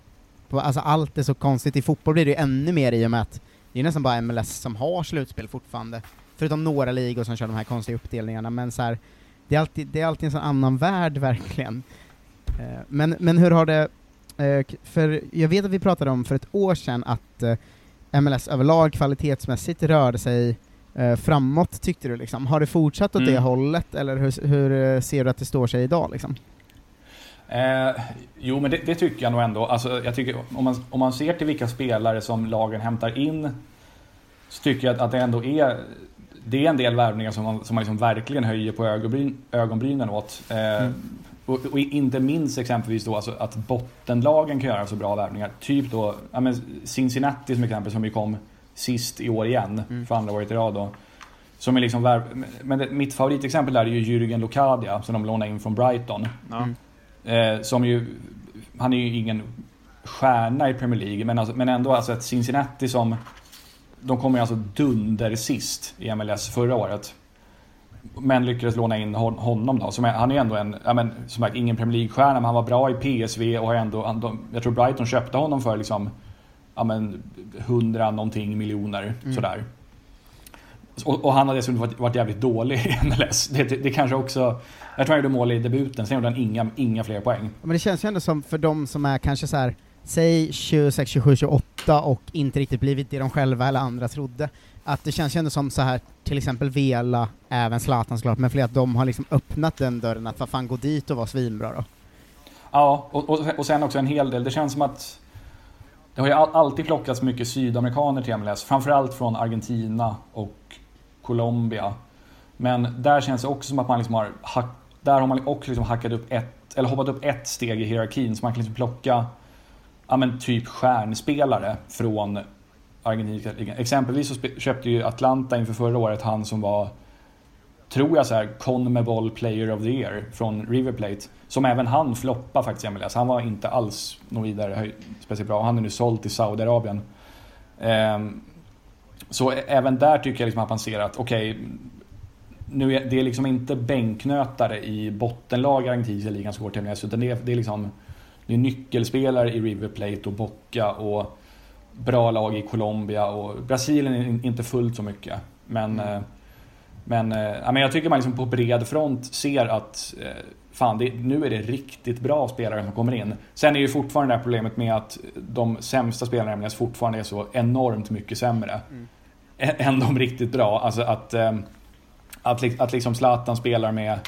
På, alltså allt är så konstigt, i fotboll blir det ju ännu mer i och med att det är nästan bara MLS som har slutspel fortfarande, förutom några ligor som kör de här konstiga uppdelningarna, men så här, det är alltid, det är alltid en sån annan värld verkligen. Eh, Men, men hur har det, eh, för jag vet att vi pratade om för ett år sedan att eh, MLS överlag kvalitetsmässigt rörde sig framåt, tyckte du liksom. Har det fortsatt åt Mm. det hållet, eller hur, hur ser du att det står sig idag liksom? Eh, jo, men det, det tycker jag nog ändå. Alltså, jag tycker, om, man, om man ser till vilka spelare som lagen hämtar in så tycker jag att, att det ändå är det är en del värvningar som man, som man liksom verkligen höjer på ögonbryn, ögonbrynen åt. Eh, och, och inte minst exempelvis då alltså att bottenlagen kan göra så bra värvningar. Typ då ja, men Cincinnati som exempel som ju kom sist i år igen för andra året i rad då. Som är liksom värv- men det, mitt favoritexempel där är ju Jürgen Locadia som de lånade in från Brighton. Ja. Eh, som ju, han är ju ingen stjärna i Premier League, men, alltså, men ändå alltså ett Cincinnati som... De kom ju alltså dunder sist i MLS förra året. Men lyckades låna in hon- honom då. Som är, han är ändå en, ja, men, som sagt, ingen Premier League-stjärna, men han var bra i PSV och har ändå... De, jag tror Brighton köpte honom för liksom... Ja men 100 någonting miljoner Mm. sådär. Och, och han har dessutom varit, varit jävligt dålig i MLS. Det, det, det kanske också... Jag tror han gjorde mål i debuten, sen gjorde han inga, inga fler poäng. Men det känns ju ändå som för de som är kanske så här, säg 26, 27, 28 och inte riktigt blivit det de själva eller andra trodde, att det känns ju ändå som så här till exempel Vela, även Zlatan såklart, men fler att de har liksom öppnat den dörren att vad fan gå dit och vara svinbra då. Ja, och, och, och sen också en hel del. Det känns som att det har ju all, alltid plockats mycket sydamerikaner till MLS. Framförallt från Argentina och Colombia. Men där känns det också som att man liksom har, hack, där har man också liksom hackat upp ett, eller hoppat upp ett steg i hierarkin. Så man kan liksom plocka, ja men typ stjärnspelare från argentinska ligan. Exempelvis så köpte ju Atlanta inför förra året han som var tror jag så här CONMEBOL Player of the Year från River Plate. Som även han floppade faktiskt i MLS. Alltså, han var inte alls något vidare speciellt bra. Han är nu såld till Saudiarabien. Ehm, så även där tycker jag liksom att man ser att okej, nu är det är liksom inte bänknötare i bottenlag i ligan som går till MLS utan det är, det är liksom det är nyckelspelare i River Plate och Boca och bra lag i Colombia och Brasilien är in- inte fullt så mycket. Men eh, men, eh, ja, men jag tycker man liksom på bred front ser att eh, fan, det, nu är det riktigt bra spelare som kommer in. Sen är ju fortfarande det här problemet med att de sämsta spelarna i MLS fortfarande är så enormt mycket sämre ä- än de riktigt bra. Alltså att, eh, att, att liksom Zlatan spelar med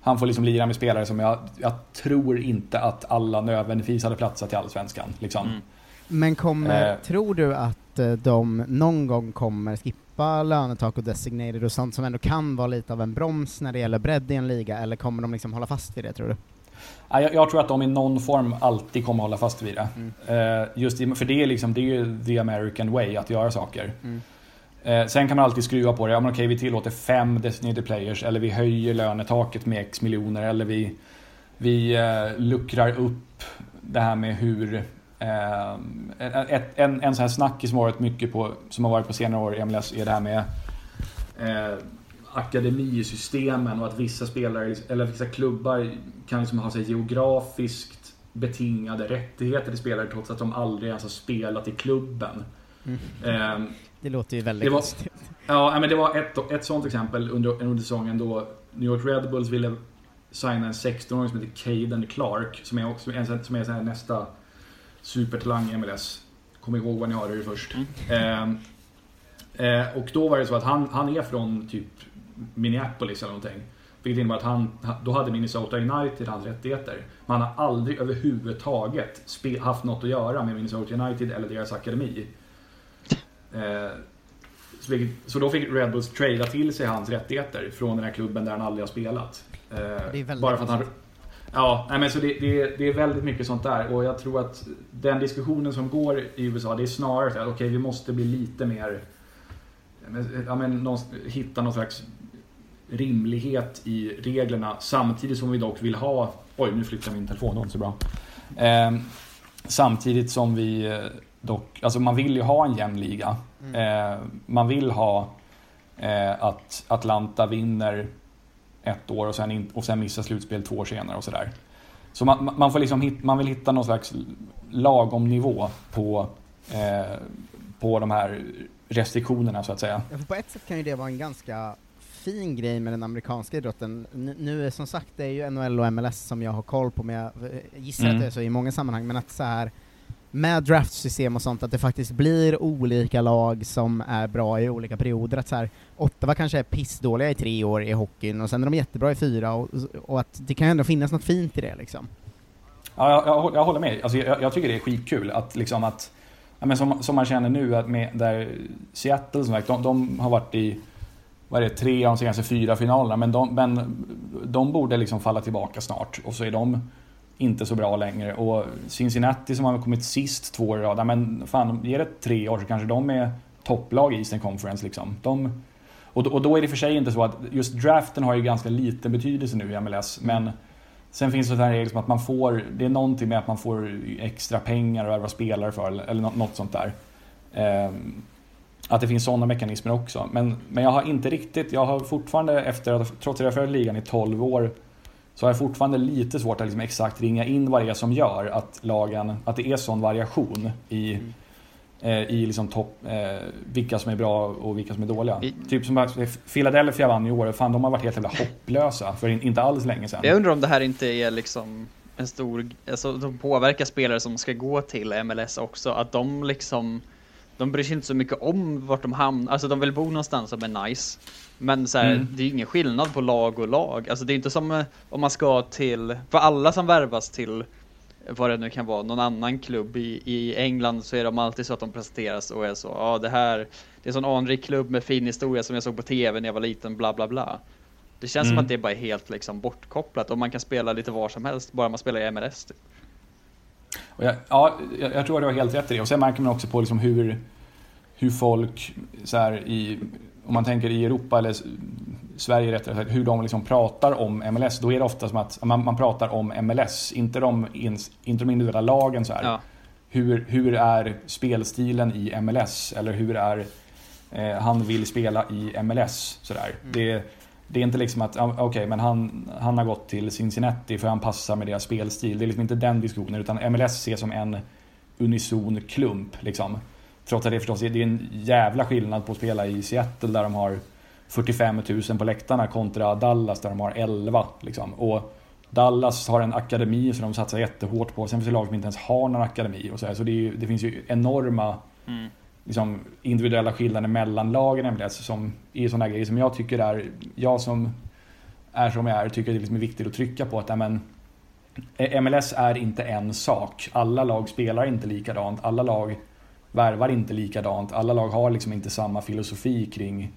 han får liksom lira med spelare som jag, jag tror inte att alla nödvändigtvis hade platsat i Allsvenskan. Liksom. Mm. Men kommer, Eh. tror du att eh, de någon gång kommer skippa lönetak och designated och sånt som ändå kan vara lite av en broms när det gäller bredd i en liga, eller kommer de liksom hålla fast vid det tror du? Ja, Jag, jag tror att de i någon form alltid kommer hålla fast vid det. Eh, just i, för det är, liksom, det är ju the American way att göra saker. Mm. Eh, sen kan man alltid skruva på det. Ja, men okej, vi tillåter fem designated players eller vi höjer lönetaket med x miljoner eller vi, vi eh, luckrar upp det här med hur eh, ett, en, en sån här snackis som har varit mycket på, som har varit på senare år i MLS är det här med eh, akademisystemen och att vissa spelare, eller vissa klubbar kan liksom ha sig geografiskt betingade rättigheter till spelare trots att de aldrig ens har spelat i klubben. Mm. Det låter ju väldigt det var, konstigt. ja, men det var ett, ett sånt exempel under, under säsongen då New York Red Bulls ville signa en 16-åring som heter Caden Clark som är, också, som är här nästa supertalang i MLS. Kom ihåg vad ni hörde det först. Ehm, eh, och då var det så att han, han är från typ Minneapolis eller någonting. Vilket innebär att han, då hade Minnesota United hans rättigheter. Men han har aldrig överhuvudtaget haft något att göra med Minnesota United eller deras akademi. Eh, så, vilket, så då fick Red Bulls trada till sig hans rättigheter från den här klubben där han aldrig har spelat. Eh, bara för att han. Ja, nej, men så det, det, är- det är väldigt mycket sånt där och jag tror att den diskussionen som går i USA det är snarare att okej vi måste bli lite mer ja, men, någon, hitta någon slags rimlighet i reglerna samtidigt som vi dock vill ha Oj, nu flyttar min telefon, det var inte så bra. Eh, samtidigt som vi eh, dock, alltså man vill ju ha en jämn liga. Eh, man vill ha eh, att Atlanta vinner ett år och sen, in, och sen missar slutspel två år senare och sådär. Så man, man, får liksom hit, man vill hitta någon slags lagom nivå på, eh, på de här restriktionerna så att säga. Ja, på ett sätt kan ju det vara en ganska fin grej med den amerikanska idrotten. N- nu är som sagt, det är ju NHL och MLS som jag har koll på, men jag eh, gissar Mm. att det är så i många sammanhang, men att så här med draftsystem och sånt, att det faktiskt blir olika lag som är bra i olika perioder. Att så här, Ottawa kanske är pissdåliga i tre år i hockeyn, och sen är de jättebra i fyra, och, och att det kan ändå finnas något fint i det liksom. Ja, jag, jag, jag håller med. Alltså, jag, jag tycker det är skitkul att liksom att ja, men som, som man känner nu att med där Seattle som sagt, de, de har varit i vad är det, tre av de senaste fyra finalerna men de, men de borde liksom falla tillbaka snart och så är de inte så bra längre och Cincinnati som har kommit sist två år i rad, men fan ge det tre år så kanske de är topplag i Eastern Conference liksom. De, och, då- och då är det i och för sig inte så att just draften har ju ganska liten betydelse nu i MLS men Sen finns det en här som att man får, det är någonting med att man får extra pengar att värva spelare för eller, något sånt där. Ehm, att det finns sådana mekanismer också. Men, men jag har inte riktigt, jag har fortfarande efter att, trots att jag har följt ligan i 12 år, så har jag fortfarande lite svårt att liksom exakt ringa in vad det är som gör att lagen, att det är sån variation i, eh, i liksom topp, eh, vilka som är bra och vilka som är dåliga. Typ som Philadelphia vann i år, fan de har varit helt jävla hopplösa för in, inte alls länge sedan. Jag undrar om det här inte är liksom en stor, alltså de påverkar spelare som ska gå till MLS också, att de liksom de bryr sig inte så mycket om vart de hamnar, alltså de vill bo någonstans som är nice. Men så här, Mm. det är ju ingen skillnad på lag och lag. Alltså det är inte som eh, om man ska till, för alla som värvas till vad det nu kan vara, någon annan klubb i, i England så är de alltid så att de presenteras och är så, ja det här, det är en sån anrik klubb med fin historia som jag såg på tv när jag var liten, bla bla bla. Det känns som Mm. att det bara är helt liksom bortkopplat och man kan spela lite var som helst, bara man spelar i MLS. Typ. Jag, ja, jag, jag tror att du har helt rätt i det. Och sen märker man också på liksom hur, hur folk, så här, i, om man tänker i Europa eller Sverige rättare sagt, hur de liksom pratar om MLS. Då är det ofta som att man, man pratar om MLS, inte de, ins- inte de individuella lagen. Så. Ja. Hur, hur är spelstilen i MLS? Eller hur är eh, han vill spela i MLS? Så där. Det, det är inte liksom att, okej, okej, men han, han har gått till Cincinnati för han passar med deras spelstil. Det är liksom inte den diskussionen, utan MLS ses som en unison klump. Liksom. Trots att det förstås är, det är en jävla skillnad på att spela i Seattle där de har 45 000 på läktarna kontra Dallas där de har 11. Liksom. Och Dallas har en akademi som de satsar jättehårt på. Sen finns det lag som inte ens har någon akademi. Och så här. så det, är det finns ju enorma Mm liksom, individuella skillnader mellan lagen i MLS alltså, som är sådana grejer som jag tycker är, jag som är som jag är tycker det liksom är viktigt att trycka på att men, eh, MLS är inte en sak. Alla lag spelar inte likadant. Alla lag värvar inte likadant. Alla lag har liksom inte samma filosofi kring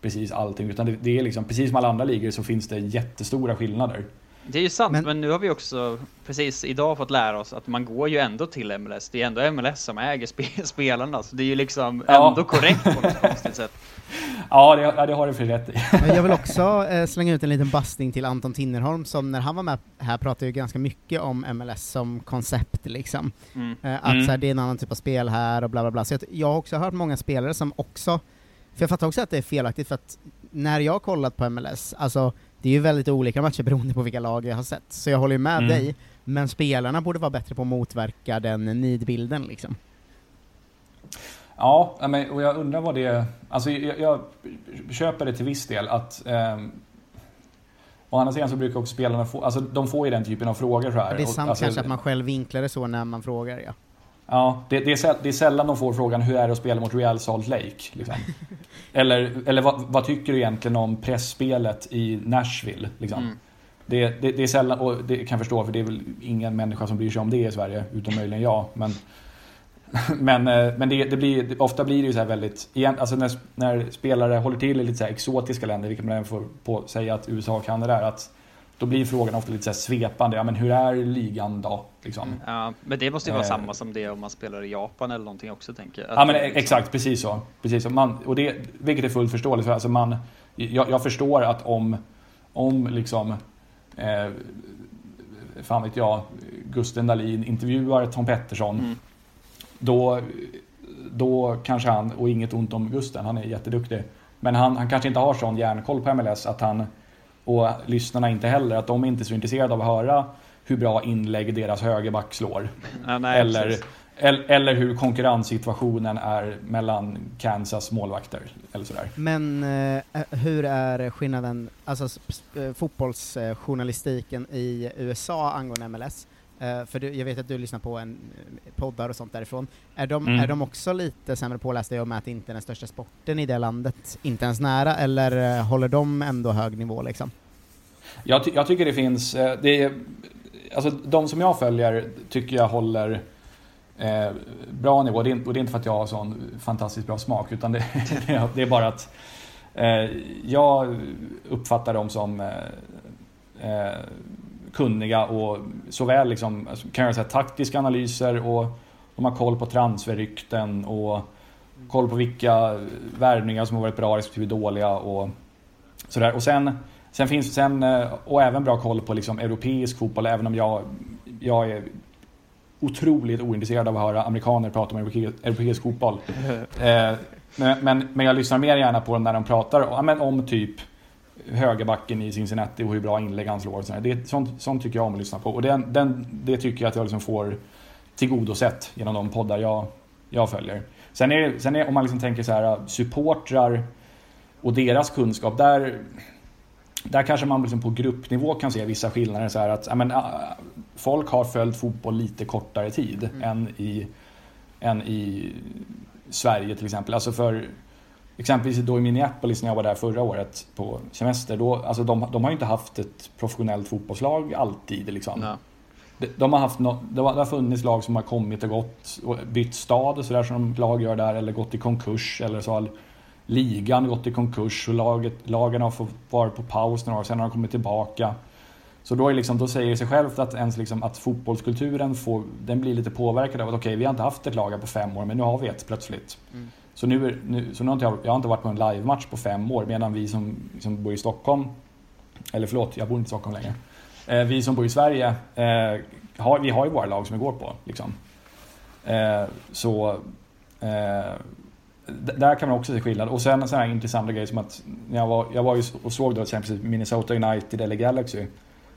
precis allting. Utan det, det är liksom, precis som alla andra ligor så finns det jättestora skillnader. Det är ju sant, men, men, nu har vi också precis idag fått lära oss att man går ju ändå till MLS. Det är ändå MLS som äger spe spelarna, så det är ju liksom ja. ändå korrekt på något konstigt sätt. Ja, det, det har du för rätt i. Men jag vill också eh, slänga ut en liten bastning till Anton Tinnerholm, som när han var med här pratade ju ganska mycket om MLS som koncept liksom. Mm. Eh, att mm. Så här, det är en annan typ av spel här och bla bla bla. Så jag, jag har också hört många spelare som också, för jag fattar också att det är felaktigt, för att när jag har kollat på MLS, alltså det är ju väldigt olika matcher beroende på vilka lag jag har sett, så jag håller ju med mm. dig, men spelarna borde vara bättre på att motverka den nidbilden liksom. Ja, och jag undrar vad det är, alltså jag, jag köper det till viss del att eh, Å andra sidan så brukar också spelarna få, alltså de får ju den typen av frågor så här. Det är sant alltså, kanske att man själv vinklar det så när man frågar ja. Ja, det, det, är, det är sällan de får frågan hur är det att spela mot Real Salt Lake? Liksom. eller eller vad, vad, tycker du egentligen om pressspelet i Nashville? Liksom? Mm. Det, det, det, är sällan, och det kan jag förstå för det är väl ingen människa som bryr sig om det i Sverige, utom möjligen jag. Men, men, eh, men det, det blir, ofta blir det ju så här väldigt, alltså när, när spelare håller till i lite så exotiska länder, vilket man får på säga att USA kan det där, att då blir frågan ofta lite så svepande. Ja, men hur är ligan då? Liksom. Mm. Ja, men det måste ju vara eh. samma som det om man spelar i Japan eller någonting också, tänker jag. Ja, men liksom... exakt, precis så. Precis så. Man, och det, vilket är fullt förståeligt. Alltså man, jag, jag förstår att om, om liksom, eh, fan vet jag, Gusten Dahlin intervjuar Tom Pettersson, mm. då, då kanske han, och inget ont om Gusten, han är jätteduktig, men han, han kanske inte har sån järnkoll på MLS att han och lyssnarna inte heller, att de är inte så intresserade av att höra hur bra inlägg deras högerback slår. Ja, nej, eller, eller hur konkurrenssituationen är mellan Kansas målvakter. Eller sådär. Men eh, hur är skillnaden, alltså eh, fotbollsjournalistiken i USA angående MLS? Uh, för du, jag vet att du lyssnar på en eh, poddar och sånt därifrån. Är de, mm. är de också lite sämre pålästa om att det inte är den största sporten i det landet, inte ens nära, eller uh, håller de ändå hög nivå liksom? Jag, ty jag tycker det finns, det är, alltså de som jag följer tycker jag håller eh, bra nivå. Det är, och det är inte för att jag har sån fantastiskt bra smak, utan det, det är bara att eh, jag uppfattar dem som kunniga och såväl liksom, alltså, kan jag säga, taktiska analyser och de har koll på transferrykten och koll på vilka värvningar som har varit bra respektive dåliga och sådär. Och sen, sen finns sen, eh, och även bra koll på liksom europeisk fotboll, även om jag, jag är otroligt ointresserad av att höra amerikaner prata om europeisk, europeisk fotboll. Eh, men, men, men, jag lyssnar mer gärna på dem när de pratar om, om typ högerbacken i Cincinnati och hur bra inlägg han slår. Och sånt, det, sånt, sånt tycker jag om att lyssna på. Och den, den, det tycker jag att jag liksom får tillgodosett genom de poddar jag, jag följer. Sen, är, sen är, om man liksom tänker så här, supportrar och deras kunskap, där, där kanske man liksom på gruppnivå kan se vissa skillnader. Så att, men, folk har följt fotboll lite kortare tid mm. än, i, än i Sverige till exempel. Alltså för Exempelvis då i Minneapolis när jag var där förra året på semester, då, alltså de, de har ju inte haft ett professionellt fotbollslag alltid. Liksom. No. De, de, har haft no, det har funnits lag som har kommit och gått och bytt stad sådär som lag gör där, eller gått i konkurs, eller så har ligan gått i konkurs och laget, lagen har fått vara på paus några år, sen har de kommit tillbaka. Så då, är liksom, då säger det sig självt att, ens liksom, att fotbollskulturen får, den blir lite påverkad av att okej, okay, vi har inte haft ett lag här på fem år, men nu har vi ett plötsligt. Mm. Så nu, nu, så nu har inte jag, jag har inte varit på en livematch på fem år medan vi som, som bor i Stockholm, eller förlåt, jag bor inte i Stockholm längre. Eh, vi som bor i Sverige, eh, har, vi har ju våra lag som vi går på. Liksom. Eh, så eh, där kan man också se skillnad. Och sen en sån här intressant grej som att när jag var, jag var och såg då till exempel Minnesota United eller Galaxy.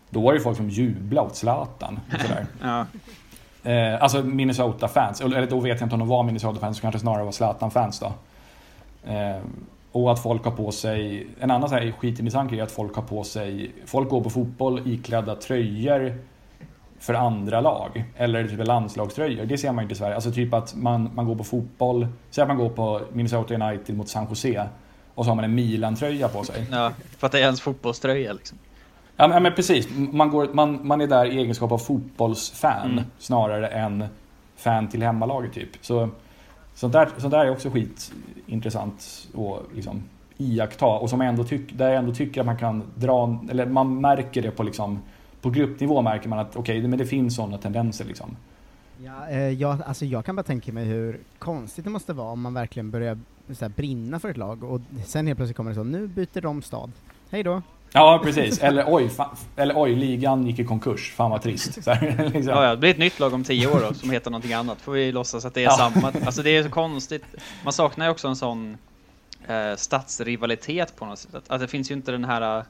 Då var det folk som jublade åt Zlatan. Och sådär. ja. Eh, alltså Minnesota-fans, eller då vet jag inte om de var Minnesota-fans, kanske snarare var Zlatan-fans då. Eh, och att folk har på sig, en annan så här skitintressant grej är att folk har på sig, folk går på fotboll iklädda tröjor för andra lag. Eller typ landslagströjor. Det ser man inte i Sverige. Alltså typ att man, man går på fotboll, säg att man går på Minnesota United mot San Jose och så har man en Milan-tröja på sig. Ja, för att det är ens fotbollströja liksom. Ja men precis, man, går, man, man är där i egenskap av fotbollsfan Mm. snarare än fan till hemmalaget typ. Så sånt där, sånt där är också skitintressant att liksom iaktta och som jag ändå tyck, där jag ändå tycker att man kan dra, eller man märker det på liksom på gruppnivå märker man att okej, men det finns sådana tendenser liksom. Ja, eh, jag, alltså jag kan bara tänka mig hur konstigt det måste vara om man verkligen börjar så här, brinna för ett lag och sen helt plötsligt kommer det så, nu byter de stad. Hej då. Ja, precis. Eller oj, fan, eller oj, ligan gick i konkurs. Fan vad trist. Så här, liksom. Ja, ja, det blir ett nytt lag om tio år då, som heter någonting annat. Får vi låtsas att det är Ja. samma. Alltså det är så konstigt. Man saknar ju också en sån eh, stadsrivalitet på något sätt. Att, att det finns ju inte den här eh,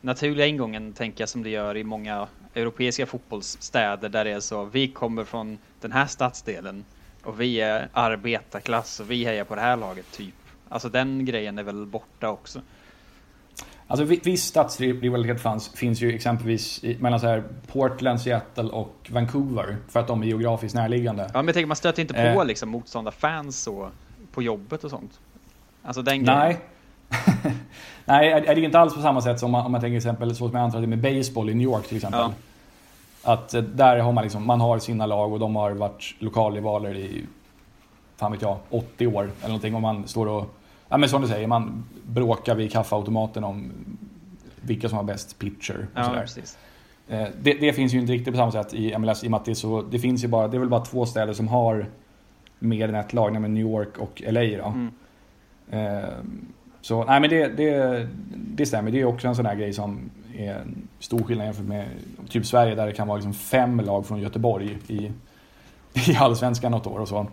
naturliga ingången, tänker jag, som det gör i många europeiska fotbollsstäder där det är så, vi kommer från den här stadsdelen och vi är arbetarklass och vi hejar på det här laget, typ. Alltså den grejen är väl borta också. Alltså vi- viss stadsrivalitet fanns, finns ju exempelvis mellan så här Portland, Seattle och Vancouver för att de är geografiskt närliggande. Ja, men jag tänker, man stöter inte på Eh. liksom motståndarfans så på jobbet och sånt. Alltså den grejen. Nej. Nej, är är det inte alls på samma sätt som man, om man tänker exempel så som jag antar att det är med baseball i New York till exempel. Ja. Att eh, där har man liksom, man har sina lag och de har varit lokalrivaler i, fan vet jag, 80 år eller någonting och man står och, ja men som du säger, man bråkar vid kaffeautomaten om vilka som har bäst pitcher och Ja, precis. Eh, Det, det finns ju inte riktigt på samma sätt i MLS i och med att det så, det finns ju bara, det är väl bara två städer som har mer än ett lag, nämligen New York och LA då. Mm. Eh, Så nej men det, det, det stämmer, det är också en sån här grej som är en stor skillnad jämfört med typ Sverige där det kan vara liksom fem lag från Göteborg i, i Allsvenskan något år och så.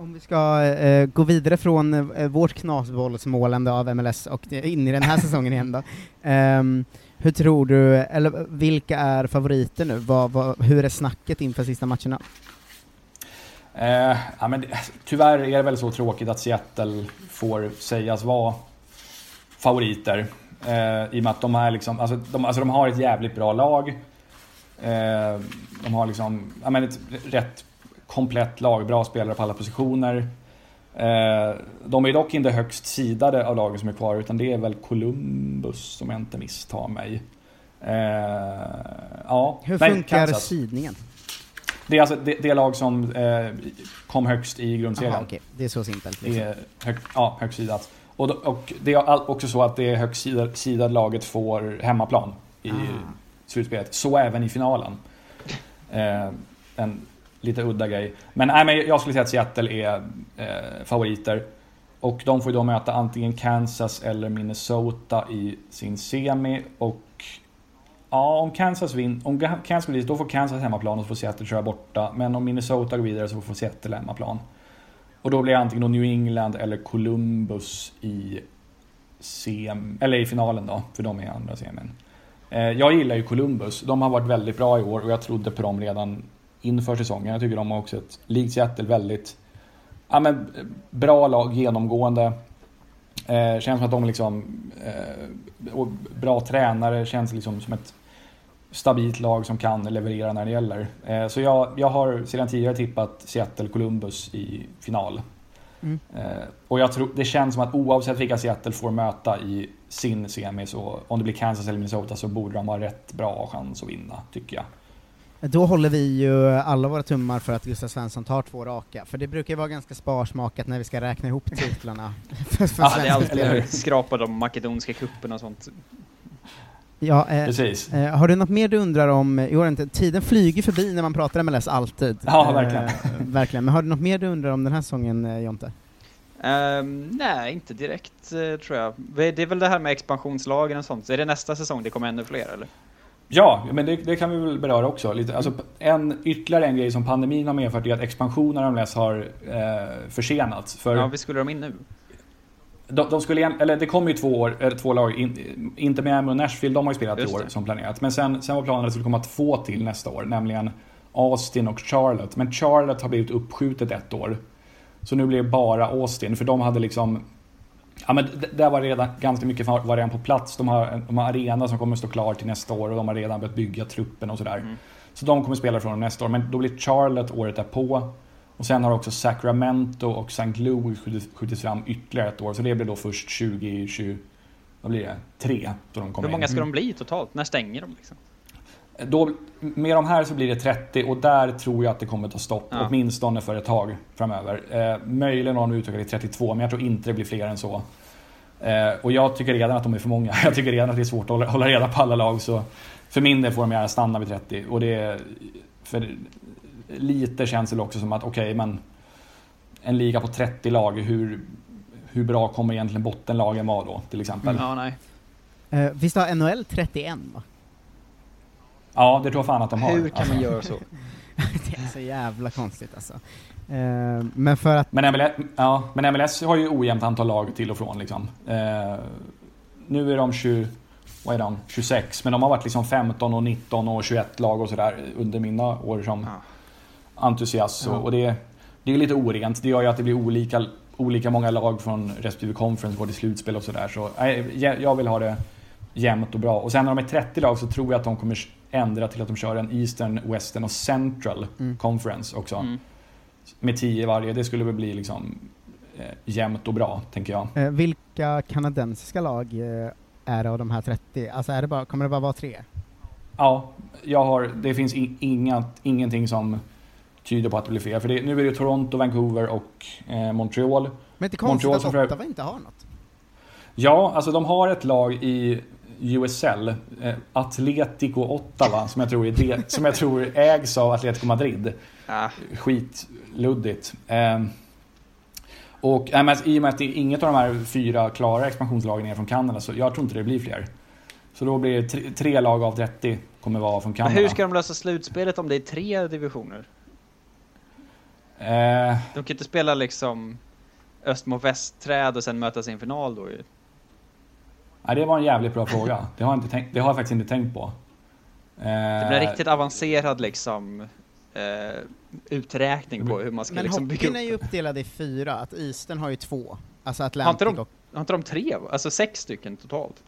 Om vi ska eh, gå vidare från eh, vårt knasbollsmålande av MLS och in i den här säsongen igen då. Ehm, hur tror du, eller vilka är favoriter nu? Vad, vad, hur är snacket inför sista matcherna? Eh, ja, men tyvärr är det väl så tråkigt att Seattle får sägas vara favoriter. Eh, I och med att de är liksom, alltså de, alltså de har ett jävligt bra lag. Eh, de har liksom, ja men ett rätt komplett lag, bra spelare på alla positioner. Eh, de är dock inte högst sidade av lagen som är kvar utan det är väl Columbus om jag inte misstar mig. Eh, ja, Hur nej, funkar Kansas. sidningen? Det är alltså det, det lag som eh, kom högst i grundserien. Aha, okej. Det är så simpelt. Det Liksom. är hög, ja, högst sidat. Och, och det är också så att det högst sidad- sidade laget får hemmaplan i Ah. slutspelet. Så även i finalen. En lite udda grej. Men, nej, men jag skulle säga att Seattle är eh, favoriter. Och de får ju då möta antingen Kansas eller Minnesota i sin semi. Och ja, om Kansas vinner, om Kansas går dit, då får Kansas hemmaplan och så får Seattle köra borta. Men om Minnesota går vidare så får Seattle hemmaplan. Och då blir det antingen då New England eller Columbus i sem, eller i finalen då, för de är i andra semin. Eh, jag gillar ju Columbus. De har varit väldigt bra i år och jag trodde på dem redan inför säsongen. Jag tycker de har också ett, likt Seattle, väldigt ja, men, bra lag genomgående. Eh, känns som att de liksom, eh, och bra tränare, känns liksom som ett stabilt lag som kan leverera när det gäller. Eh, så jag, jag har sedan tidigare tippat Seattle-Columbus i final. Mm. Eh, och jag tror, det känns som att oavsett vilka Seattle får möta i sin semi, så om det blir Kansas eller Minnesota så borde de ha rätt bra chans att vinna, tycker jag. Då håller vi ju alla våra tummar för att Gustav Svensson tar två raka, för det brukar ju vara ganska sparsmakat när vi ska räkna ihop titlarna. för, för Ja, det är alltid skrapa de makedonska kupperna och sånt. Ja, eh, Precis. Eh, har du något mer du undrar om, i år inte, tiden flyger förbi när man pratar MLS alltid. Ja, verkligen. Eh, verkligen. Men har du något mer du undrar om den här säsongen, eh, Jonte? Ehm, nej, inte direkt eh, tror jag. Det är väl det här med expansionslagen och sånt. Så är det nästa säsong det kommer ännu fler eller? Ja, men det, det kan vi väl beröra också. Lite. Alltså, en, ytterligare en grej som pandemin har medfört är att expansionen av MLS har eh, försenats. För Ja, vi skulle de in nu? de, de skulle, eller det kom ju två, år, eller två lag, in, inte Miami och Nashville, de har ju spelat i Just år det. som planerat. Men sen, sen var planen att det skulle komma två till nästa år, nämligen Austin och Charlotte. Men Charlotte har blivit uppskjutet ett år. Så nu blir det bara Austin, för de hade liksom Ja men där var redan ganska mycket var redan på plats. De har, de har arena som kommer stå klar till nästa år och de har redan börjat bygga truppen och sådär. Mm. Så de kommer spela från nästa år, men då blir Charlotte året därpå. Och sen har också Sacramento och St. Louis skjutits- fram ytterligare ett år, så det blir då först 2024 vad blir det, tre. Så de kommer Hur många in. ska de bli totalt? När stänger de liksom? Då, med de här så blir det 30 och där tror jag att det kommer ta stopp. Ja. Åtminstone för ett tag framöver. Eh, möjligen har de utökat till 32 men jag tror inte det blir fler än så. Eh, och jag tycker redan att de är för många. Jag tycker redan att det är svårt att hålla, hålla reda på alla lag. Så för min del får de gärna stanna vid 30. Och det är, för lite känns det också som att okej men en liga på 30 lag, hur, hur bra kommer egentligen bottenlagen vara då till exempel? Ja, nej. Eh, visst har NHL 31 va? Ja, det tror jag fan att de har. Hur kan man göra så? det är så jävla konstigt alltså. Eh, men för att... Men MLS, ja, men MLS har ju ojämnt antal lag till och från liksom. Eh, nu är de 20, vad är de? 26, men de har varit liksom 15 och 19 och 21 lag och sådär under mina år som entusiast. Så, Ja. Och det, det är lite orent. Det gör ju att det blir olika, olika många lag från respektive conference både i slutspel och sådär. Så jag vill ha det jämnt och bra. Och sen när de är 30 lag så tror jag att de kommer ändra till att de kör en Eastern, Western och Central Mm. Conference också. Mm. Med 10 varje. Det skulle väl bli liksom eh, jämnt och bra, tänker jag. Eh, vilka kanadensiska lag eh, är det av de här 30? Alltså är det bara, kommer det bara vara tre? Ja, jag har, det finns i- inga, ingenting som tyder på att det blir fler. För det, nu är det Toronto, Vancouver och eh, Montreal. Men det är konstigt Montreal att Ottawa inte har något. Ja, alltså de har ett lag i USL, eh, Atletico Ottawa, som jag tror, är det, som jag tror ägs av Atletico Madrid. Ah, Skitluddigt. Eh, och äh, men i och med att det är inget av de här fyra klara expansionslagen är från Kanada, så jag tror inte det blir fler. Så då blir det tre, tre lag av 30 kommer vara från men Kanada. hur ska de lösa slutspelet om det är tre divisioner? Eh, De kan inte spela liksom öst mot väst-träd och sen mötas i en final då ju. Nej, det var en jävligt bra fråga. Det har jag, inte tänkt, det har jag faktiskt inte tänkt på. Det blir en Eh, riktigt avancerad liksom eh, uträkning på hur man ska Men liksom bygga upp är ju det. uppdelad i fyra, att Eastern har ju två. Alltså Har Atlantic inte, de, och... har inte de tre? Alltså sex stycken totalt?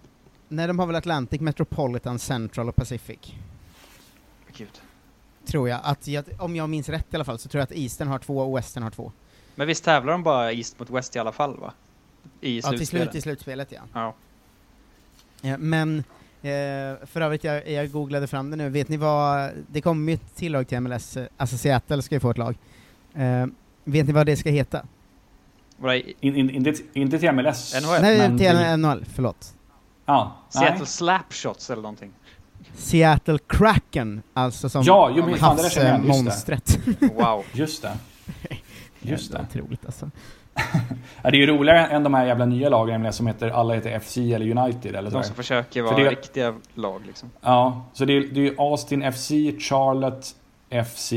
Nej, de har väl Atlantic, Metropolitan, Central och Pacific. Gud. Tror jag. Att jag. Om jag minns rätt i alla fall, så tror jag att Eastern har två och Western har två. Men visst tävlar de bara East mot West i alla fall va? I Ja, till slutspelet? slut i slutspelet ja. Ja. Ja, men eh, för övrigt, jag, jag googlade fram det nu. Vet ni vad, det kommer ju ett tillägg till MLS, eh, alltså Seattle ska ju få ett lag. Eh, vet ni vad det ska heta? Vadå, in, in, inte, inte till MLS. NHL? Nej, men till NHL, förlåt. Ja, Seattle nej. Slapshots eller någonting? Seattle Kraken, alltså som Ja, jo, men havsmonstret. Wow. Just det. Just det. Otroligt alltså. Ja, det är ju roligare än de här jävla nya lagen som heter, alla heter FC eller United eller De som försöker För vara det- riktiga lag liksom. Ja, så det är, det är ju Austin FC, Charlotte FC,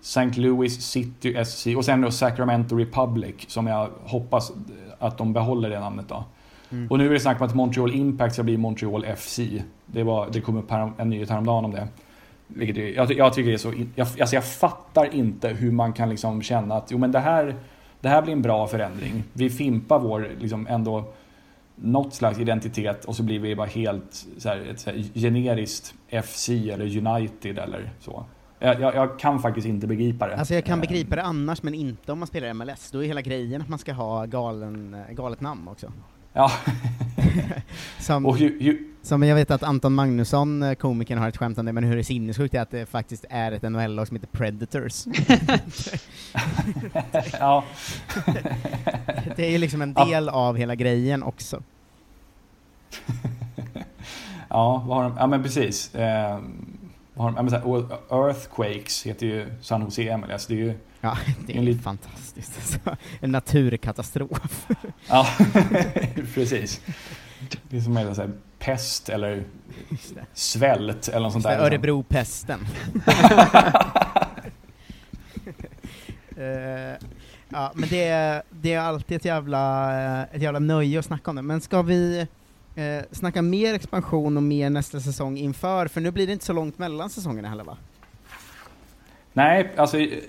St. Louis City SC och sen då Sacramento Republic som jag hoppas att de behåller det namnet då. Mm. Och nu är det snack om att Montreal Impact ska bli Montreal FC. Det, var, det kom upp här, en nyhet häromdagen om det. Vilket jag, jag tycker det är så... Jag, alltså jag fattar inte hur man kan liksom känna att jo men det här, det här blir en bra förändring. Vi fimpar vår liksom ändå något slags identitet och så blir vi bara helt så här, ett så här generiskt FC eller United eller så. Jag, jag, jag kan faktiskt inte begripa det. Alltså jag kan Eh, begripa det annars, men inte om man spelar MLS. Då är hela grejen att man ska ha galen, eh, galet namn också. Ja. Som, och ju, ju, som jag vet att Anton Magnusson, eh, komikern, har ett skämt om det, men hur det är sinnessjukt är att det faktiskt är ett NHL-lag som heter Predators. ja. det är ju liksom en del av hela grejen också. Ja, vad har de? Ja men precis. Vad har men så här, Earthquakes heter ju San Jose MLS. Det är ju... Ja, det är En fantastiskt. Alltså, en naturkatastrof. Ja, precis. Det är som är så här, pest eller svält eller något sånt där. Örebropesten. Eh, ja, men det är, det är alltid ett jävla, eh, ett jävla nöje att snacka om det. Men ska vi eh, snacka mer expansion och mer nästa säsong inför? För nu blir det inte så långt mellan säsongerna heller va? Nej, alltså... i-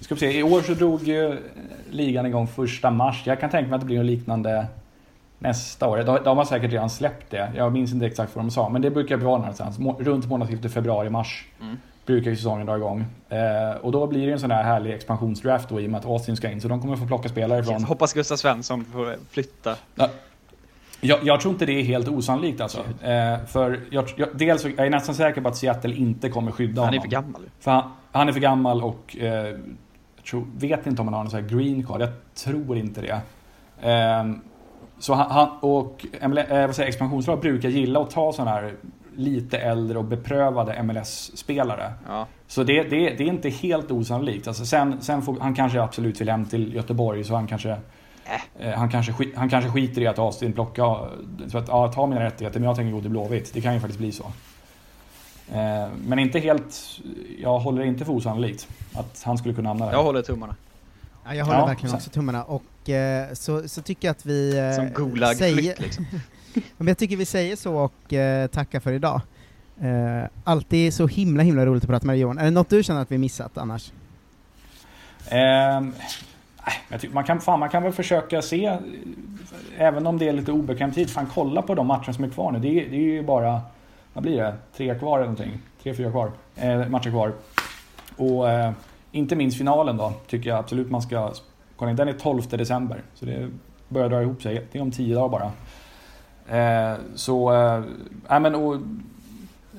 Ska vi se, i år så drog ju ligan igång första mars. Jag kan tänka mig att det blir något liknande nästa år. De, de har säkert redan släppt det. Jag minns inte exakt vad de sa, men det brukar vara någonstans. Må, runt månadsskiftet februari-mars Mm. brukar ju säsongen dra igång. Eh, och då blir det en sån här härlig expansionsdraft då i och med att Austin ska in. Så de kommer få plocka spelare från... Hoppas Gustav Svensson får flytta. Jag, jag, tror inte det är helt osannolikt alltså. Eh, för jag, jag, dels jag är nästan säker på att Seattle inte kommer skydda honom. Han är för gammal. För han, han är för gammal och eh, jag tror, vet inte om han har någon sån här green card. Jag tror inte det. Eh, så han, han och eh, vad säger, expansionslag brukar gilla att ta sådana här lite äldre och beprövade MLS-spelare. Ja. Så det, det, det, är inte helt osannolikt. Alltså sen, sen får, han kanske absolut vill hem till Göteborg så han kanske äh. han, kanske, han kanske skiter i att Austin plockar, så att ja, ta mina rättigheter men jag tänker gå till Blåvitt. Det kan ju faktiskt bli så. Eh, men inte helt, jag håller inte för osannolikt att han skulle kunna hamna där. Jag håller tummarna. Ja, jag håller ja, verkligen också tummarna och eh, så, så tycker jag att vi eh, Som gulag säger... liksom. Men jag tycker vi säger så och eh, tackar för idag. Eh, alltid så himla himla roligt att prata med dig Johan. Är det något du känner att vi missat annars? Man, kan, fan, man kan väl försöka se, även om det är lite obekväm tid, fan kolla på de matcher som är kvar nu. Det är, det är ju bara, vad blir det, tre kvar eller någonting? Tre, fyra kvar, eh, matcher kvar. Och eh, inte minst finalen då, tycker jag absolut man ska kolla in. Den är 12 december, så det börjar dra ihop sig. Det är om tio dagar bara. Eh, så, eh, men, och,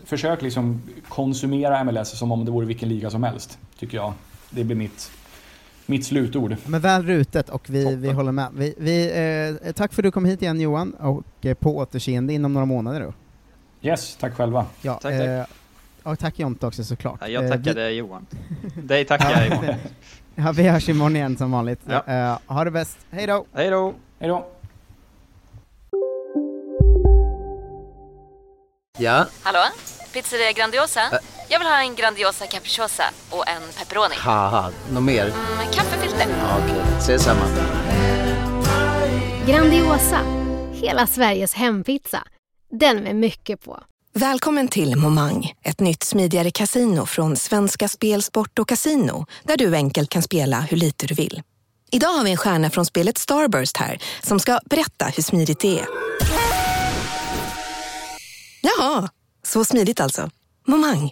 försök liksom konsumera MLS som om det vore vilken liga som helst, tycker jag. Det blir mitt, mitt slutord. Men väl rutet och vi, vi håller med. Vi, vi, eh, tack för att du kom hit igen Johan, och eh, på återseende inom några månader då. Yes, tack själva. Ja, tack, tack. Eh, och tack Jonte också såklart. Ja, jag tackade vi... Johan. Dig tackar jag Johan. Ja, vi hörs imorgon igen som vanligt. Ja. Uh, ha det bäst, hej då! Hej då! Hej då! Ja? Hallå? Pizzeria Grandiosa? Ä Jag vill ha en Grandiosa capriciosa och en pepperoni. Haha, något mer? Mm, kaffefilter. Ja, Okej, okay. ses samma. Grandiosa, hela Sveriges hempizza. Den med mycket på. Välkommen till Momang, ett nytt smidigare casino från Svenska Spel, Sport och Casino där du enkelt kan spela hur lite du vill. Idag har vi en stjärna från spelet Starburst här som ska berätta hur smidigt det är. Jaha, så smidigt alltså. Momang,